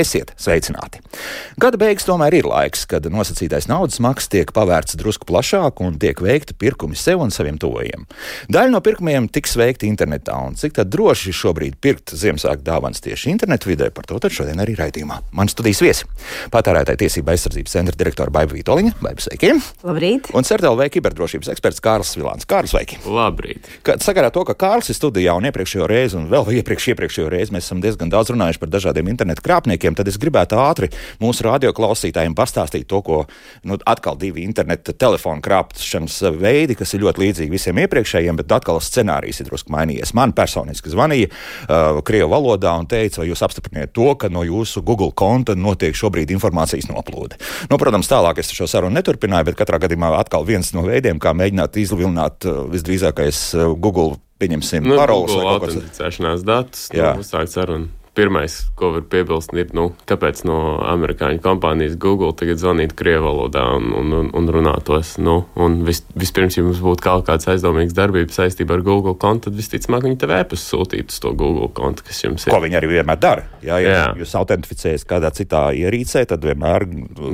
Esiet sveicināti! Gada beigas tomēr ir laiks, kad nosacītais naudas maks tiek pavērts drusku plašāk un tiek veikti pirkumi sev un saviem tuvajiem. Daļa no pirkumiem tiks veikti internetā, un cik droši šobrīd pirkt Ziemassvētku dāvanas tieši internetu vidē, par to šodien arī raidījumā. Man studijas viesi - patērētāja tiesība aizsardzības centra direktora Baiva Vitoļņa. Baiva, sveiki! Labrīt! Un CERTLV kiberdrošības eksperts Kārls Vilāns. Kārls, sveiki! Labrīt! Kad sakarā to, ka Kārls ir studijā un iepriekšējo reizi, un vēl iepriekš, iepriekšējo reizi mēs esam diezgan daudz runājuši par dažādiem internetu krāpniekiem, tad es gribētu ātri mūsu radioklausītājiem pastāstīt to, ko nu, atkal divi interneta telefonu krāpšanas veidi, kas ir ļoti līdzīgi visiem iepriekšējiem, bet atkal scenārijs ir drusku mainījies. Man personiski zvanīja uh, Krievu valodā un teica, vai jūs apstipriniet to, ka no jūsu Google konta notiek šobrīd informācijas noplūde. Nu, protams, tālāk es šo sarunu neturpināju, bet katrā gadījumā atkal viens no veidiem, kā mēģināt izvilināt uh, visdrīzākais uh, Google pieņemsim nu, paroles vai kaut kādas autenticēšanās datus, nu, uzsākt sarunu pirmais, ko var piebilst, ir, nu, kāpēc no amerikāņu kompānijas Google tagad zvanīt krievu valodā un, un, un runātos. Nu, un vis, vispirms, ja mums būtu kaut kāds aizdomīgs darbības saistībā ar Google kontu, tad visticamāk viņi tev ēpas sūtītu uz to Google kontu, kas jums ir. Ko viņi arī vienmēr dara. Jā, ja jā. jūs autentificēsiet kādā citā ierīcē, tad vienmēr,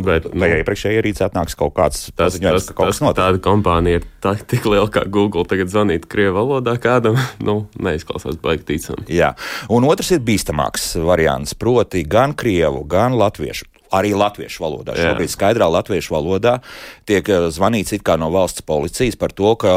Bet, nu, ja iepriekšējā ierīcē atnāks kaut kāds paziņojums, ka kaut kas notiek. Tāda kompānija ir tā, tik liela kā Google, tagad zvanīt krievu valodā kādam, nu, neizklausās baigi ticam. Jā, un otrs ir bīstamāk zemāks variants, proti, gan krievu, gan latviešu. Arī latviešu valodā. Jā. Šobrīd skaidrā latviešu valodā tiek eh, zvanīts no valsts policijas par to, ka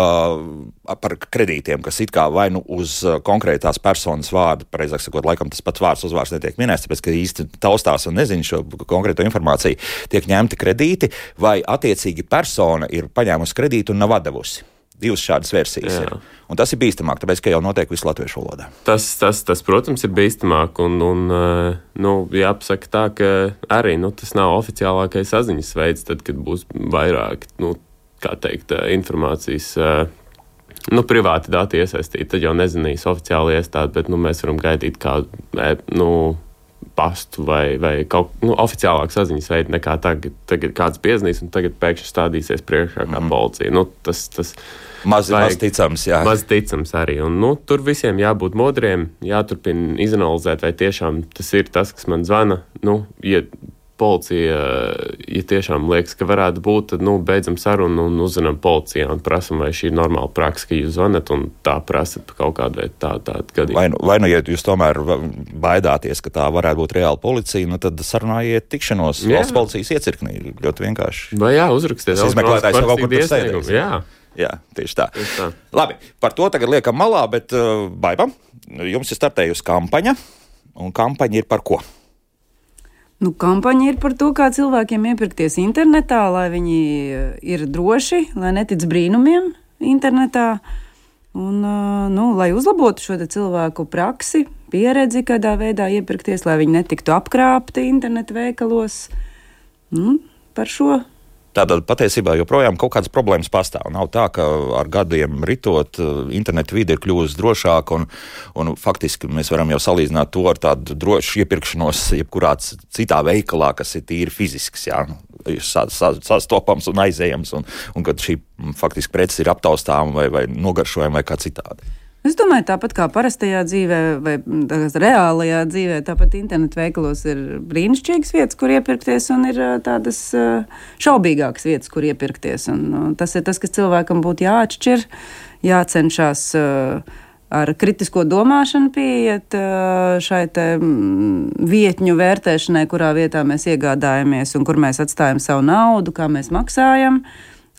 par kredītiem, kas it kā vai nu uz eh, konkrētās personas vārdu, pareizāk sakot, laikam tas pats vārds uzvārds netiek minēts, tāpēc, ka īsti taustās un nezinu šo konkrēto informāciju, tiek ņemti kredīti, vai attiecīgi persona ir paņēmusi kredītu un nav devusi. Divas šādas versijas Jā. ir. Un tas ir bīstamāk, tāpēc, ka jau notiek visu latviešu valodā. Tas, tas, tas protams, ir bīstamāk. Un, un eh, nu, jāpasaka tā, ka arī nu, tas nav oficiālākais saziņas veids, tad, kad būs vairāk, nu, kā teikt, eh, informācijas. Eh, nu, privāti dati iesaistīti, tad jau nezinīs oficiāli iestādi, bet nu, mēs varam gaidīt kādu nu, pastu vai, vai kaut nu, oficiālāku saziņas veidu nekā tagad. Tagad kāds piezīmēs, un tagad pēkšņi stādīsies priekšā kā mm. policija. Nu, tas, tas, Maz, maz ticams, jā. Maz ticams arī. Un, nu, tur visiem jābūt modriem, jāturpina izanalizēt, vai tiešām tas ir tas, kas man zvana. Nu, ja policija, ja tiešām liekas, ka varētu būt, tad nu, beidzam sarunu un uzzinām policijā un prasam, vai šī ir normāla praksa, ka jūs zvanat un tā prasat kaut kādu veidu tā, tādu gadījumu. Vai nu, vai nu, ja jūs tomēr baidāties, ka tā varētu būt reāla policija, nu, tad sarunājiet tikšanos jā. valsts policijas iecirknī. Ļoti vienkārši. Vai jā, uzrakstiet. Tas izmeklētājs kaut kur sēdēs. Jā. Tieši tā. tieši tā. Labi, par to tagad liekam malā, bet uh, baigam. Jums ir startējusi kampaņa, un kampaņa ir par ko? Nu, kampaņa ir par to, kā cilvēkiem iepirkties internetā, lai viņi uh, ir droši, lai netic brīnumiem internetā. Un, uh, nu, lai uzlabotu šo cilvēku praksi, pieredzi, kādā veidā iepirkties, lai viņi netiktu apkrāpti internetu veikalos. Nu, par šo Tātad patiesībā joprojām kaut kādas problēmas pastāv. Nav tā, ka ar gadiem ritot, eh, internetu vide ir kļuvusi drošāka, un, un faktiski mēs varam jau salīdzināt to ar tādu drošu iepirkšanos jebkurā citā veikalā, kas ir tīri fizisks, jā, sastopams un aizējams, un, un kad šī faktiski preces ir aptaustāma vai, vai nogaršojama vai kā citādi. Es domāju, tāpat kā parastajā dzīvē, vai reālajā dzīvē, tāpat internetu veikalos ir brīnišķīgas vietas, kur iepirkties, un ir tādas šaubīgākas vietas, kur iepirkties. Un tas ir tas, kas cilvēkam būtu jāatšķir, jācenšas ar kritisko domāšanu pieiet šai vietņu vērtēšanai, kurā vietā mēs iegādājamies un kur mēs atstājam savu naudu, kā mēs maksājam.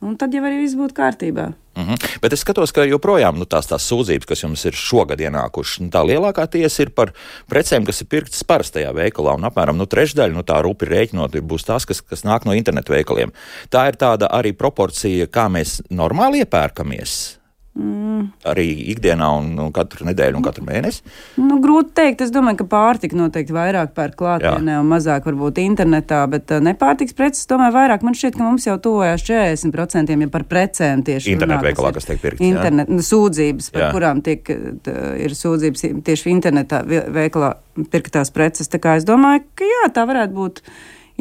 Un tad jau arī viss būtu kārtībā. Mm -hmm. Bet es skatos, ka joprojām nu, tās, tās sūdzības, kas jums ir šogad ienākušas, nu, tā lielākā tiesa ir par precēm, kas ir pirktas parastajā veikalā. Un apmēram nu, trešdaļa no tā rupi rēķinot būs tās, kas, kas nāk no internetu veikaliem. Tā ir tāda arī proporcija, kā mēs normāli iepērkamies. Mm. Arī ikdienā, un, un katru nedēļu, un katru mēnesi? Nu, grūti pateikt. Es domāju, ka pārtika noteikti vairāk pērk klātienē, un mazāk varbūt internetā, bet uh, nepārtiks preces tomēr vairāk. Man šķiet, ka mums jau tuvojās 40% ja par precēm tieši internetu veikalā, kas tiek pirktas. Internet, nu, sūdzības, par jā. kurām tiek, tā, ir sūdzības tieši internetā veikalā pirktās preces. Tā kā es domāju, ka jā, tā varētu būt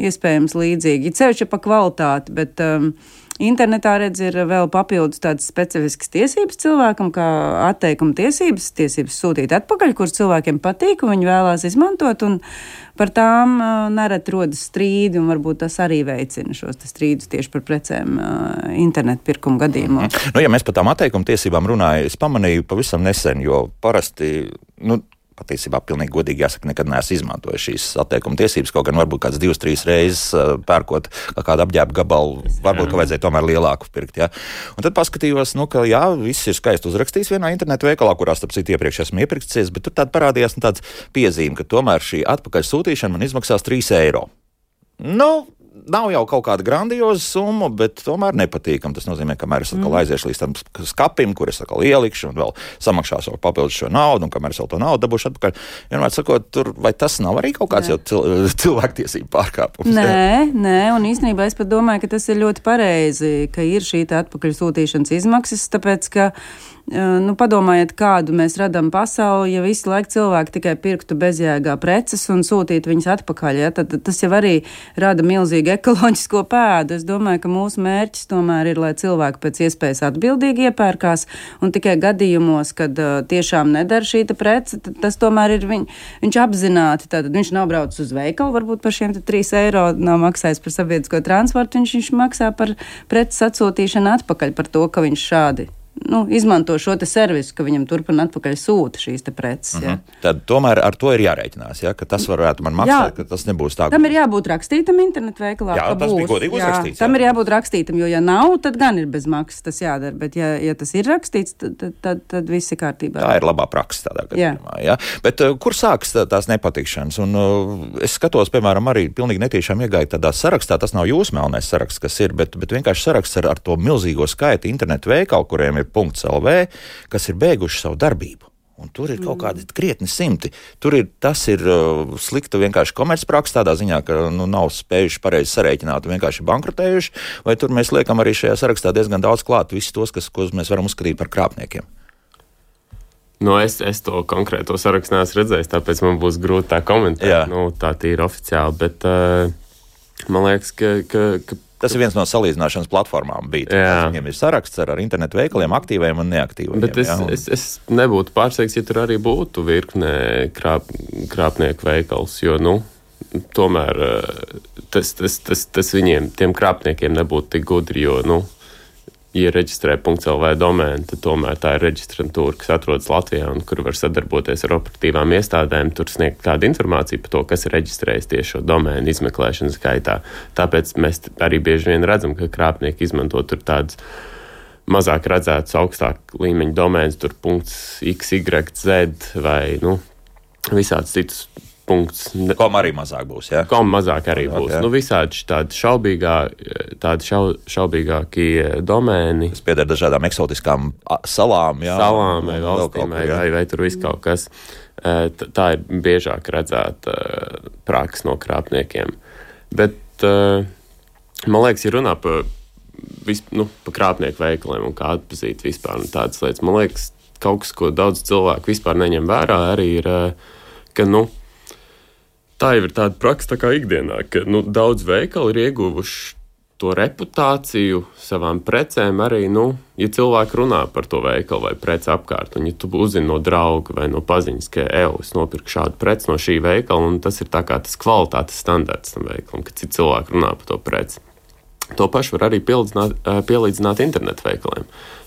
iespējams līdzīgi. Ceļš ir pa kvalitāti, bet um, Internetā redz ir vēl papildus tādas specifiskas tiesības cilvēkam, kā atteikuma tiesības, tiesības sūtīt atpakaļ, kuras cilvēkiem patīk un viņi vēlās izmantot. Par tām uh, nereti rodas strīdi, un varbūt tas arī veicina šos strīdus tieši par precēm uh, internetu pirkumu gadījumos. Mm. Nu, ja mēs par tām atteikuma tiesībām runājam, es pamanīju pavisam nesen, jo parasti. Nu, patiesībā pilnīgi godīgi jāsaka, nekad neesmu izmantojis šīs atteikuma tiesības. Kaut gan varbūt kāds divas, trīs reizes pērkot kādu apģērbu gabalu, varbūt ka vajadzēja tomēr lielāku pirkt. Ja? Un tad paskatījos, nu, ka jā, viss ir skaisti uzrakstīts vienā internetu veikalā, kurā, starp citu, iepriekš esmu iepirkties, bet tur tāda parādījās nu, tāds piezīme, ka tomēr šī atpakaļ sūtīšana man izmaksās 3 eiro. Nu, nav jau kaut kāda grandioza summa, bet tomēr nepatīkami. Tas nozīmē, ka kamēr es atkal mm. aiziešu līdz tam skapim, kur es atkal ielikšu un vēl samaksāšu vēl papildus šo naudu, un kamēr es vēl to naudu dabūšu atpakaļ, vienmēr sakot, tur, vai tas nav arī kaut kāds cil cilvēktiesību pārkāpums? Nē, jā? nē, un īstenībā es pat domāju, ka tas ir ļoti pareizi, ka ir šī atpakaļ sūtīšanas izmaksas, tāpēc, ka Nu, padomājiet, kādu mēs radām pasauli, ja visu laiku cilvēki tikai pirktu bezjēgā preces un sūtītu viņas atpakaļ. Ja? Tad, tas jau arī rada milzīgu ekoloģisko pēdu. Es domāju, ka mūsu mērķis tomēr ir, lai cilvēki pēc iespējas atbildīgi iepērkās un tikai gadījumos, kad uh, tiešām nedara šī prece, tas tomēr ir viņ, viņš apzināti. Tad viņš nav braucis uz veikalu, varbūt par šiem 3 eiro nav maksājis par sabiedrisko transportu, viņš, viņš maksā par preces atsūtīšanu atpakaļ par to, ka viņš šādi nu, izmanto šo servisu, ka viņam turpina atpakaļ sūta šīs preces. Ja. Mhm. Tad tomēr ar to ir jārēķinās, ja, ka tas varētu man maksāt, jā, ka tas nebūs tā. Tam ir jābūt rakstītam internetu veikalā. Jā, tas būs. bija godīgi uzrakstīts. Jā. Tam ir jābūt rakstītam, jo ja nav, tad gan ir bez maksas tas jādara, bet ja, ja tas ir rakstīts, tad, tad, tad, tad viss ir kārtībā. Tā ir labā praksa tādā gadījumā. Ja. Bet uh, kur sākas tā, tās nepatikšanas? Un, uh, es skatos, piemēram, arī pilnīgi netīšām iegāju tādā sarakstā, tas nav jūsu melnais saraksts, kas ir, bet, bet vienkārši saraksts ar, ar to milzīgo skaitu internetu veikalu, kuriem ir .lv, kas ir beiguši savu darbību. Un tur ir kaut mm. kādi krietni simti. Tur ir, tas ir uh, slikta vienkārši komercpraksa, tādā ziņā, ka nu, nav spējuši pareizi sarēķināt, vienkārši bankrotējuši. Vai tur mēs liekam arī šajā sarakstā diezgan daudz klāt, visus tos, kas, ko mēs varam uzskatīt par krāpniekiem? Nu, es, es to konkrēto sarakstu neesmu redzējis, tāpēc man būs grūti tā komentēt. Jā. Nu, tā ir oficiāli. Bet, uh, man liekas, ka, ka, ka Tas ir viens no salīdzināšanas platformām. Viņiem ir saraksts ar, ar internetu veikaliem, aktīviem un neaktīviem. Bet es, jā, un... es, es nebūtu pārsteigts, ja tur arī būtu virkne krāp, krāpnieku veikals, jo, nu, tomēr eh, tas, tas, tas, tas viņiem, tiem krāpniekiem nebūtu tik gudri, jo, nu, ja reģistrē .lv domēnu, tad tomēr tā ir reģistrantūra, kas atrodas Latvijā un kur var sadarboties ar operatīvām iestādēm, tur sniegt kādu informāciju par to, kas ir reģistrējis tieši šo domēnu izmeklēšanas gaitā. Tāpēc mēs arī bieži vien redzam, ka krāpnieki izmanto tur tādas mazāk redzētas augstāk līmeņa domēnas, tur .xyz vai nu, visādus citus punkts. Kom arī mazāk būs. Ja? Kom mazāk arī mazāk, būs. Ja? Nu, visādi tādi, šaubīgā, tādi šau, šaubīgākie domēni. Tas pieder dažādām eksotiskām salām. Jā, salām vai valstīm, vai, vai, vai tur viss kaut kas. Tā ir biežāk redzēta praksa no krāpniekiem. Bet man liekas, ja runā par vis, nu, pa krāpnieku veikaliem un kā atpazīt vispār tādas lietas. Man liekas, kaut kas, ko daudz cilvēku vispār neņem vērā, arī ir, ka, nu, tā jau ir tāda praksa tā kā ikdienā, ka nu, daudz veikalu ir ieguvuši to reputāciju savām precēm arī, nu, ja cilvēki runā par to veikalu vai preci apkārt, un ja tu uzzini no drauga vai no paziņas, ka, ej, es nopirku šādu preci no šī veikala, un tas ir tā kā tas kvalitātes standarts tam veikalam, ka citi cilvēki runā par to preci. To pašu var arī pielīdzināt internetu veikaliem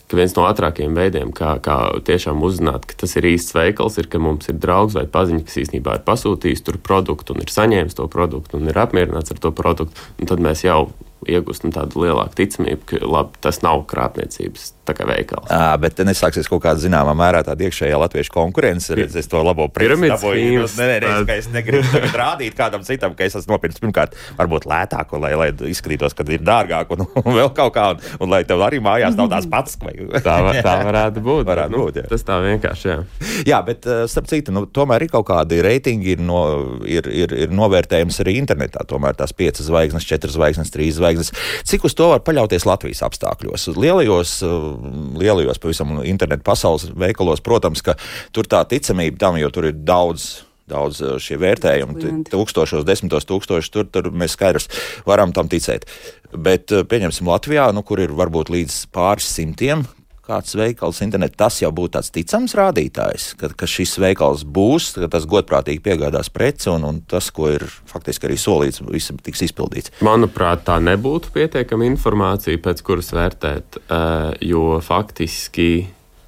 ka viens no ātrākajiem veidiem, kā, kā tiešām uzzināt, ka tas ir īsts veikals, ir, ka mums ir draugs vai paziņa, kas īstenībā ir pasūtījis tur produktu un ir saņēmis to produktu un ir apmierināts ar to produktu. Tad mēs jau iegūstam tādu lielāku ticamību, ka labi, tas nav krāpniecības veikals. À, bet nesāksies kaut kāda zināmā mērā tāda iekšējā latviešu konkurence. Redz, es to labo pirmsdaboju. Nē, nē, nē, es negribu rādīt kādam citam, ka es esmu nopircis pirmkārt varbūt lētāku, lai, lai izskatītos, ka ir dārgāk un, un vēl kaut kā, un, un lai tev arī mājās nav tās pats. Vai, tā, var, tā varētu būt. Varētu būt jā. Tas tā vienkārši, jā. Jā, bet starp citu, nu, tomēr ir kaut kādi reitingi, ir, no, ir, ir, ir novērtējums arī internetā. Tomēr tās piecas zvaigznes, četras zvaigznes, trīs zvaigznes. Cik uz to var paļauties Latvijas apstākļos? Lielajos, uh, lielajos pavisam internetu pasaules veikalos, protams, ka tur tā ticamība tam, jo tur ir daudz daudz uh, šie vērtējumi, tūkstošos, desmitos tūkstošus, tur, tur mēs skaidrs varam tam ticēt. Bet uh, pieņemsim Latvijā, nu, kur ir varbūt līdz pāris simtiem. Kāds veikals internetā, tas jau būtu tāds ticams rādītājs, ka, ka šis veikals būs, ka tas godprātīgi piegādās preci un, un tas, ko ir faktiski arī solīts, viss tiks izpildīts. Manuprāt, tā nebūtu pietiekama informācija, pēc kuras vērtēt, eh, jo faktiski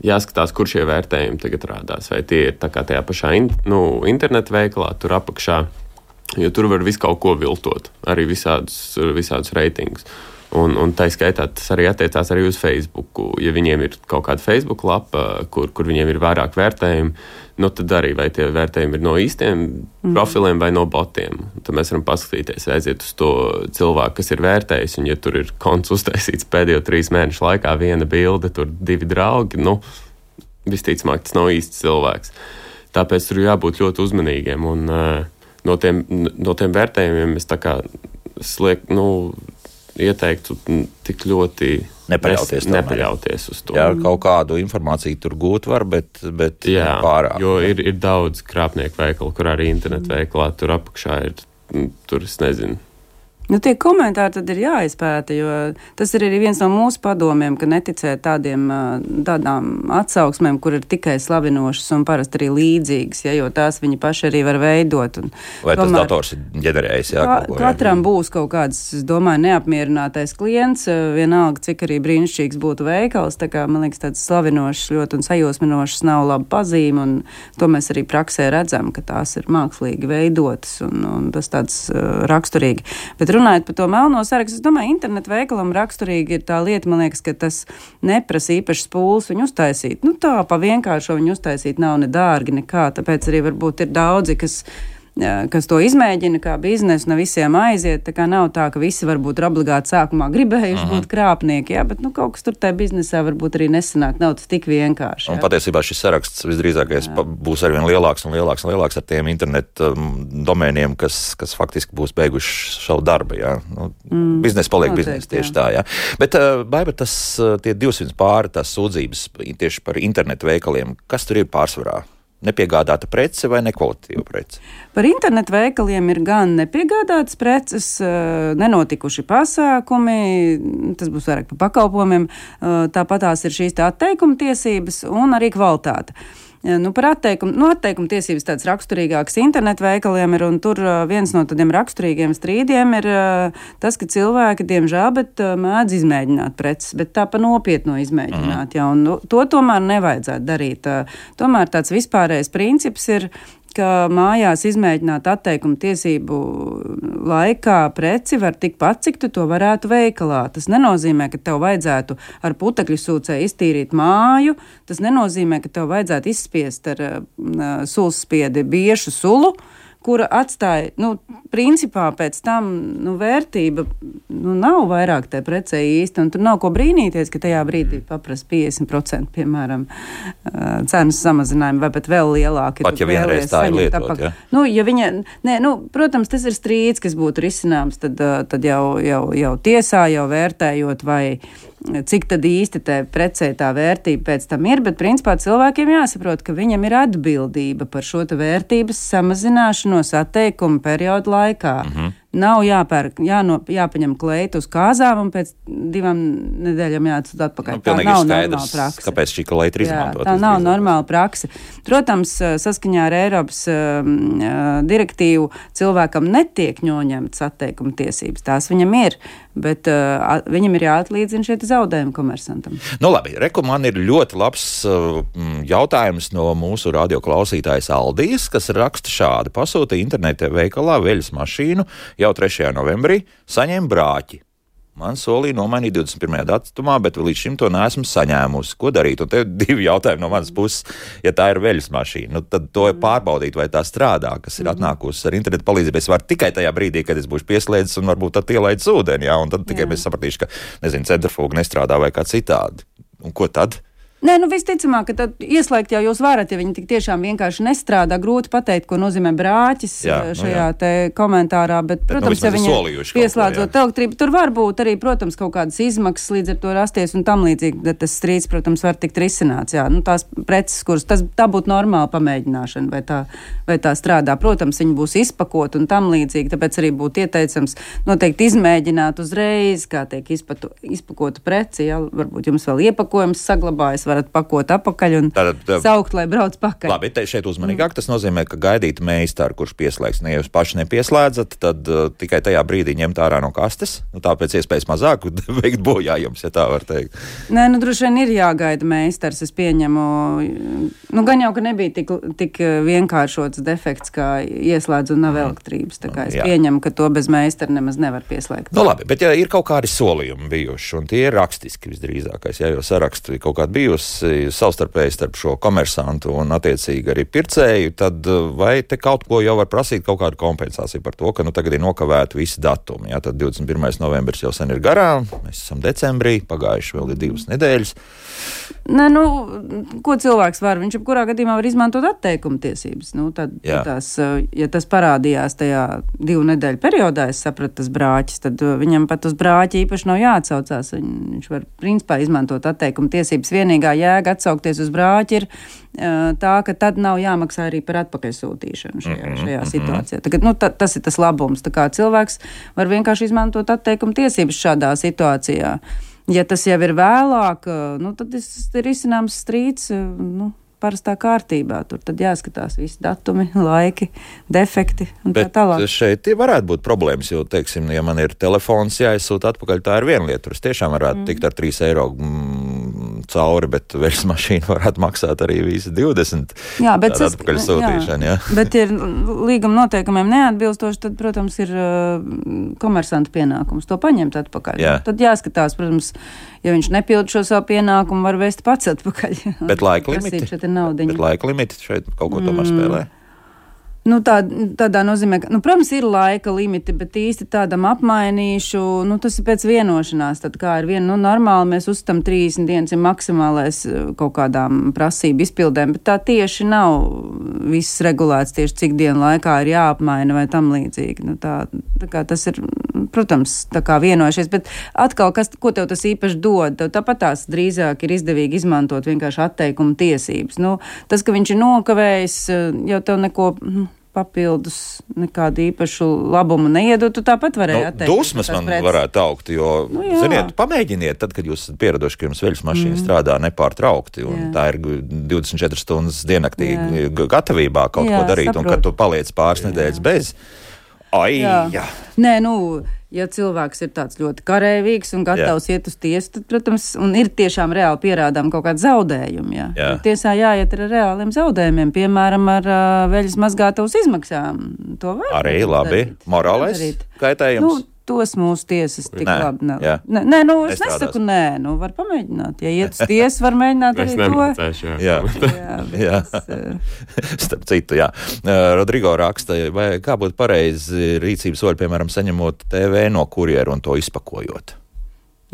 jāskatās, kur šie vērtējumi tagad rādās. Vai tie ir tajā pašā in, nu, internetu veikalā, tur apakšā, jo tur var visu kaut ko viltot, arī visādus, visādus reitingus. Un, un tā skaitā tas arī attiecās arī uz Facebook. Ja viņiem ir kaut kāda Facebook lapa, kur, kur viņiem ir vairāk vērtējumu, nu tad arī vai tie vērtējumi ir no īstiem mm. profiliem vai no botiem. Tad mēs varam paskatīties, aiziet uz to cilvēku, kas ir vērtējis. Un, ja tur ir konts uztaisīts pēdējo trīs mēnešu laikā, viena bilde, tur divi draugi, nu, visticamāk, tas nav īsts cilvēks. Tāpēc tur jābūt ļoti uzmanīgiem. Un, uh, no, tiem, no tiem vērtējumiem es tā kā slieku. Nu, ieteiktu tik ļoti Nepaļauties nepaļauties uz to. Jā, kaut kādu informāciju tur gūt var, bet, bet Jā, pārāk. Jo ir, ir daudz krāpnieku veikalu, kur arī internetu veikalā tur apakšā ir, tur es nezinu, Nu, tie komentāri tad ir jāizpēta, jo tas ir arī viens no mūsu padomiem, ka neticēt tādiem, tādām atsauksmēm, kur ir tikai slavinošas un parasti arī līdzīgas, ja, jo tās viņi paši arī var veidot. Un, Vai tas tomēr, dators ir ģenerējis? Jā, kā, ko, katram jā. būs kaut kāds, es domāju, neapmierinātais klients, vienalga, cik arī brīnišķīgs būtu veikals. Tā kā, man liekas, tāds slavinošs ļoti un sajūsminošs nav laba pazīme, un to mēs arī praksē redzam, ka tās ir mākslīgi veidotas un, un tas tāds uh, raksturīgi. Bet runājot par to melno sarakstu, es domāju, internetu veikalam raksturīgi ir tā lieta, man liekas, ka tas neprasa īpašas pūles viņu uztaisīt. Nu, tā pa vienkāršo viņu uztaisīt nav ne dārgi nekā, tāpēc arī varbūt ir daudzi, kas kas to izmēģina kā biznesu, ne visiem aiziet. Tā kā nav tā, ka visi varbūt ir obligāti sākumā gribējuši uh -huh. būt krāpnieki, jā, bet nu, kaut kas tur tajā biznesā varbūt arī nesanāk. Nav tas tik vienkārši. Jā. Un patiesībā šis saraksts visdrīzākais būs arvien lielāks un lielāks un lielāks ar tiem internetu um, domēniem, kas, kas faktiski būs beiguši savu darbu. Jā. Nu, mm, biznesa paliek biznesa tieši jā. tā. Jā. Bet, Baiba, tas tie 200 pāri tās sūdzības tieši par internetu veikaliem, kas tur ir pārsvarā? Nepiegādāta prece vai nekvalitatīva prece? Par internetu veikaliem ir gan nepiegādātas preces, nenotikuši pasākumi, tas būs vairāk par pakalpojumiem, tāpat tās ir šīs atteikuma tiesības un arī kvalitāte. Nu, par atteikumu, nu, atteikumu tiesības tāds raksturīgāks internetu veikaliem ir, un tur viens no tādiem raksturīgiem strīdiem ir tas, ka cilvēki, diemžēl, bet mēdz izmēģināt preces, bet tā pa nopietno izmēģināt, mm. jā, un nu, to tomēr nevajadzētu darīt. Tomēr tāds vispārējais princips ir, ka mājās izmēģināt atteikumu tiesību laikā preci var tikpat, cik tu to varētu veikalā. Tas nenozīmē, ka tev vajadzētu ar putekļu sūcē iztīrīt māju, tas nenozīmē, ka tev vajadzētu izspiest ar uh, sulspiedi biešu sulu. Uh, kura atstāja, nu, principā pēc tam nu, vērtība nu, nav vairāk tai precē īsti. Tur nav ko brīnīties, ka tajā brīdī paprasta 50% piemēram cenas samazinājumu vai pat vēl lielāku. Pat ja vienreiz tā ir lietot, ja? nu, ja viņa, nē, nu, protams, tas ir strīds, kas būtu risināms, tad, tad jau, jau, jau tiesā, jau vērtējot vai cik tad īsti tā precē tā vērtība pēc tam ir, bet principā cilvēkiem jāsaprot, ka viņam ir atbildība par šo vērtības samazināšanos atteikuma periodu laikā. Mm -hmm. Nav jāpērk, jāno, jāpaņem kleitu uz kāzām un pēc divām nedēļām jāatsūt atpakaļ. Nu, tā nav normāla praksa. Kāpēc šī kleita ir izmantota? Tā nav normāla praksa. Protams, saskaņā ar Eiropas uh, direktīvu cilvēkam netiek noņemtas atteikuma tiesības. Tās viņam ir, bet uh, viņam ir jāatlīdzina šie zaudējumi komersantam. Nu, labi, reku man ir ļoti labs uh, jautājums no mūsu radioklausītājas Aldijas, kas raksta šādi. Pasūta interneta veikalā veļas mašīnu jau 3. novembrī saņēma brāķi. Man solīja nomainīt 21. datumā, bet līdz šim to neesmu saņēmusi. Ko darīt? Un te ir divi jautājumi no manas puses. Ja tā ir veļas mašīna, nu, tad to ir pārbaudīt, vai tā strādā, kas ir atnākusi ar internetu palīdzību. Es varu tikai tajā brīdī, kad es būšu pieslēdzis un varbūt tad ielaidis ūdeni, jā, un tad tikai jā. es sapratīšu, ka, nezinu, centrifūga nestrādā vai kā citādi. Un ko tad? Nē, nu visticamāk, ka tad ieslēgt jau jūs varat, ja viņi tik tiešām vienkārši nestrādā. Grūti pateikt, ko nozīmē brāķis Jā, jā, nu šajā jā. te komentārā, bet, Bet, nu, protams, vismaz ja ir viņi pieslēdzot elektrību, tur var būt arī, protams, kaut kādas izmaksas līdz ar to rasties un tam līdzīgi, bet tas strīds, protams, var tikt risināts. Jā, nu, tās preces, kuras tas, tā būtu normāla pamēģināšana, vai tā, vai tā strādā. Protams, viņi būs izpakot un tam līdzīgi, tāpēc arī būtu ieteicams noteikti izmēģināt uzreiz, kā tiek izpatu, izpakota preci. Jā, varbūt jums vēl iepakojums saglabājas, varat pakot apakaļ un Tātad, tā- saukt, lai brauc pakaļ. Labi, te šeit uzmanīgāk tas nozīmē, ka gaidīt meistaru, kurš pieslēgs. Ne, ja jūs paši nepieslēdzat, tad uh, tikai tajā brīdī ņemt ārā no kastes. Nu, tāpēc iespējas mazāk veikt bojājumus, ja tā var teikt. Nē, nu droši vien ir jāgaida meistars. Es pieņemu, nu, gan jau, ka nebija tik, tik vienkāršots defekts, kā ieslēdz un nav elektrības. Tā kā es Jā. pieņemu, ka to bez meistara nemaz nevar pieslēgt. Nu, labi, bet ja ir kaut kādi solījumi bijuši, un tie ir rakstiski visdrīzākais, ja jau saraksti kaut kāda bijusi savstarpēji starp šo komersantu un attiecīgi arī pircēju, tad uh, vai te kaut ko jau var prasīt kaut kādu kompensāciju par to, ka nu, tagad ir nokavēti visi datumi. Ja, tad 21. novembris jau sen ir garām, mēs esam decembrī, pagājuši vēl ir divas nedēļas. Nē, nu, ko cilvēks var? Viņš jebkurā gadījumā var izmantot atteikuma tiesības. Nu, tad, Jā. tad tās, eh, ja tas parādījās tajā divu nedēļu periodā, es sapratu, tas brāķis, tad eh, viņam pat uz brāķi īpaši nav jāatsaucās. Viņ- Viņš var principā izmantot atteikuma tiesības. Vienīgā jēga atsaukties uz brāķi ir tā, ka tad nav jāmaksā arī par atpakaļsūtīšanu šajā, šajā situācijā. Tagad, nu, ta, tas ir tas labums. Tā cilvēks var vienkārši izmantot atteikuma tiesības šādā situācijā. Ja tas jau ir vēlāk, nu, tad ir izcināms strīds. Nu, Parastā kārtībā. Tur tad jāskatās visi datumi, laiki, defekti un tā Bet tālāk. šeit varētu būt problēmas, jo, teiksim, ja man ir telefons jāizsūta atpakaļ, tā ir viena lieta. Tur tiešām varētu mm. tikt ar 3 eiro mm, cauri, bet veļas mašīna varētu maksāt arī visi 20. Jā, bet sas- atpakaļ sūtīšana, jā. Bet, ja līguma noteikumiem neatbilstoši, tad, protams, ir komersanta pienākums to paņemt atpakaļ. Jā. Tad jāskatās, protams, ja viņš nepild šo savu pienākumu, var vēst pats atpakaļ. Bet laika limiti. šeit ir naudiņa. Bet laika limiti šeit kaut ko tomēr spēlē. Nu, tā, tādā nozīmē, ka, nu, protams, ir laika limiti, bet īsti tādam apmainīšu, nu, tas ir pēc vienošanās. Tad kā ir viena, nu, normāli mēs uzstam 30 dienas ir maksimālais eh, kaut kādām prasību izpildēm, bet tā tieši nav viss regulēts tieši cik dienu laikā ir jāapmaina vai tam līdzīgi. Nu, tā, tā tas ir, protams, tā kā vienojušies, bet atkal, kas, ko tev tas īpaši dod? Tev tāpat tās drīzāk ir izdevīgi izmantot vienkārši atteikuma tiesības. Nu, tas, ka viņš ir nokavējis, eh, jau tev neko. Papildus nekādu īpašu labumu neiedot, tu tāpat varēji Nu, atteikt. dusmas man preces. varētu augt, jo, Nu, jā. ziniet, pamēģiniet, tad, kad jūs esat pieraduši, ka jums veļas mašīna mm. strādā nepārtraukti, un Jā. jā. tā ir 24 stundas diennaktī Jā. gatavībā kaut Jā, ko darīt, un kad tu paliec pāris nedēļas bez. Ai, jā. jā. Nē, nu, ja cilvēks ir tāds ļoti karavīgs un gatavs jā. iet uz tiesu, tad, protams, un ir tiešām reāli pierādām kaut kāda zaudējuma. Jā. Jā. Bet Tiesā jāiet ar reāliem zaudējumiem, piemēram, ar uh, veļas mazgātavas izmaksām. To var Arī labi. darīt. Morālais kaitējums. Nu, tos mūsu tiesas tik Nē, labi nav. jā. Nē, nē, nu, es Nestrādās. nesaku, nē, nu, var pamēģināt. Ja iet uz tiesu, var mēģināt Es arī to. Jā. Jā, Jā. tas, uh, Starp citu, jā. Uh, Rodrigo raksta, vai kā būtu pareizi rīcības soļi, piemēram, saņemot TV no kurjera un to izpakojot.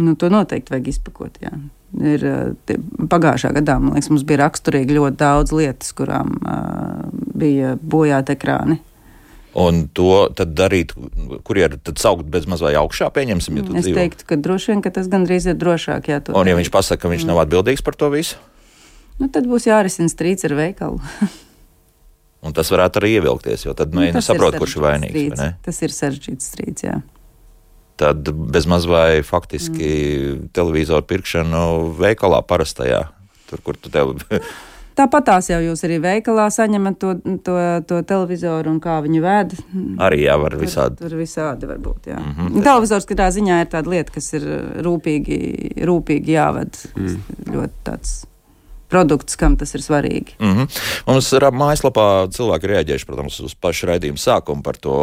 Nu, to noteikti vajag izpakot. Jā. Ir, uh, tie, pagājušā gadā liekas, mums bija raksturīgi ļoti daudz lietas, kurām uh, bija bojāti ekrāni. Un to darīt, kurjeru tad saukt bez mazliet augšā, pieņemsim, ja tu Es dzīvo. teiktu, ka droši vien ka tas gandrīz ir drošāk. Jā, Un ja viņš pasaka, ka viņš nav atbildīgs par to visu, nu, tad būs jārisina strīds ar veikalu. un tas varētu arī ievilkties, jo tad Nu, mēģina tas ir saprot, kurš ir vainīgs. vai strīds. ne? Tas ir sarežģīts strīds. Jā. Tad bez mazliet faktiski Mm. televizoru pirkšanu veikalā parastajā, tur, kur tu tev. Tāpat tās jau jūs arī veikalā saņemat to, to, to televizoru un kā viņu vēd. arī jā, var visādi. Tur, tur visādi var būt. Jā. Mm. -hmm. Televizors katrā ziņā ir tāda lieta, kas ir rūpīgi, rūpīgi jāved. Mm. Ļoti tāds produkts, kam tas ir svarīgi. Mm -hmm. Mums ir mājaslapā cilvēki reaģējuši, protams, uz pašu raidījumu sākumu par, to,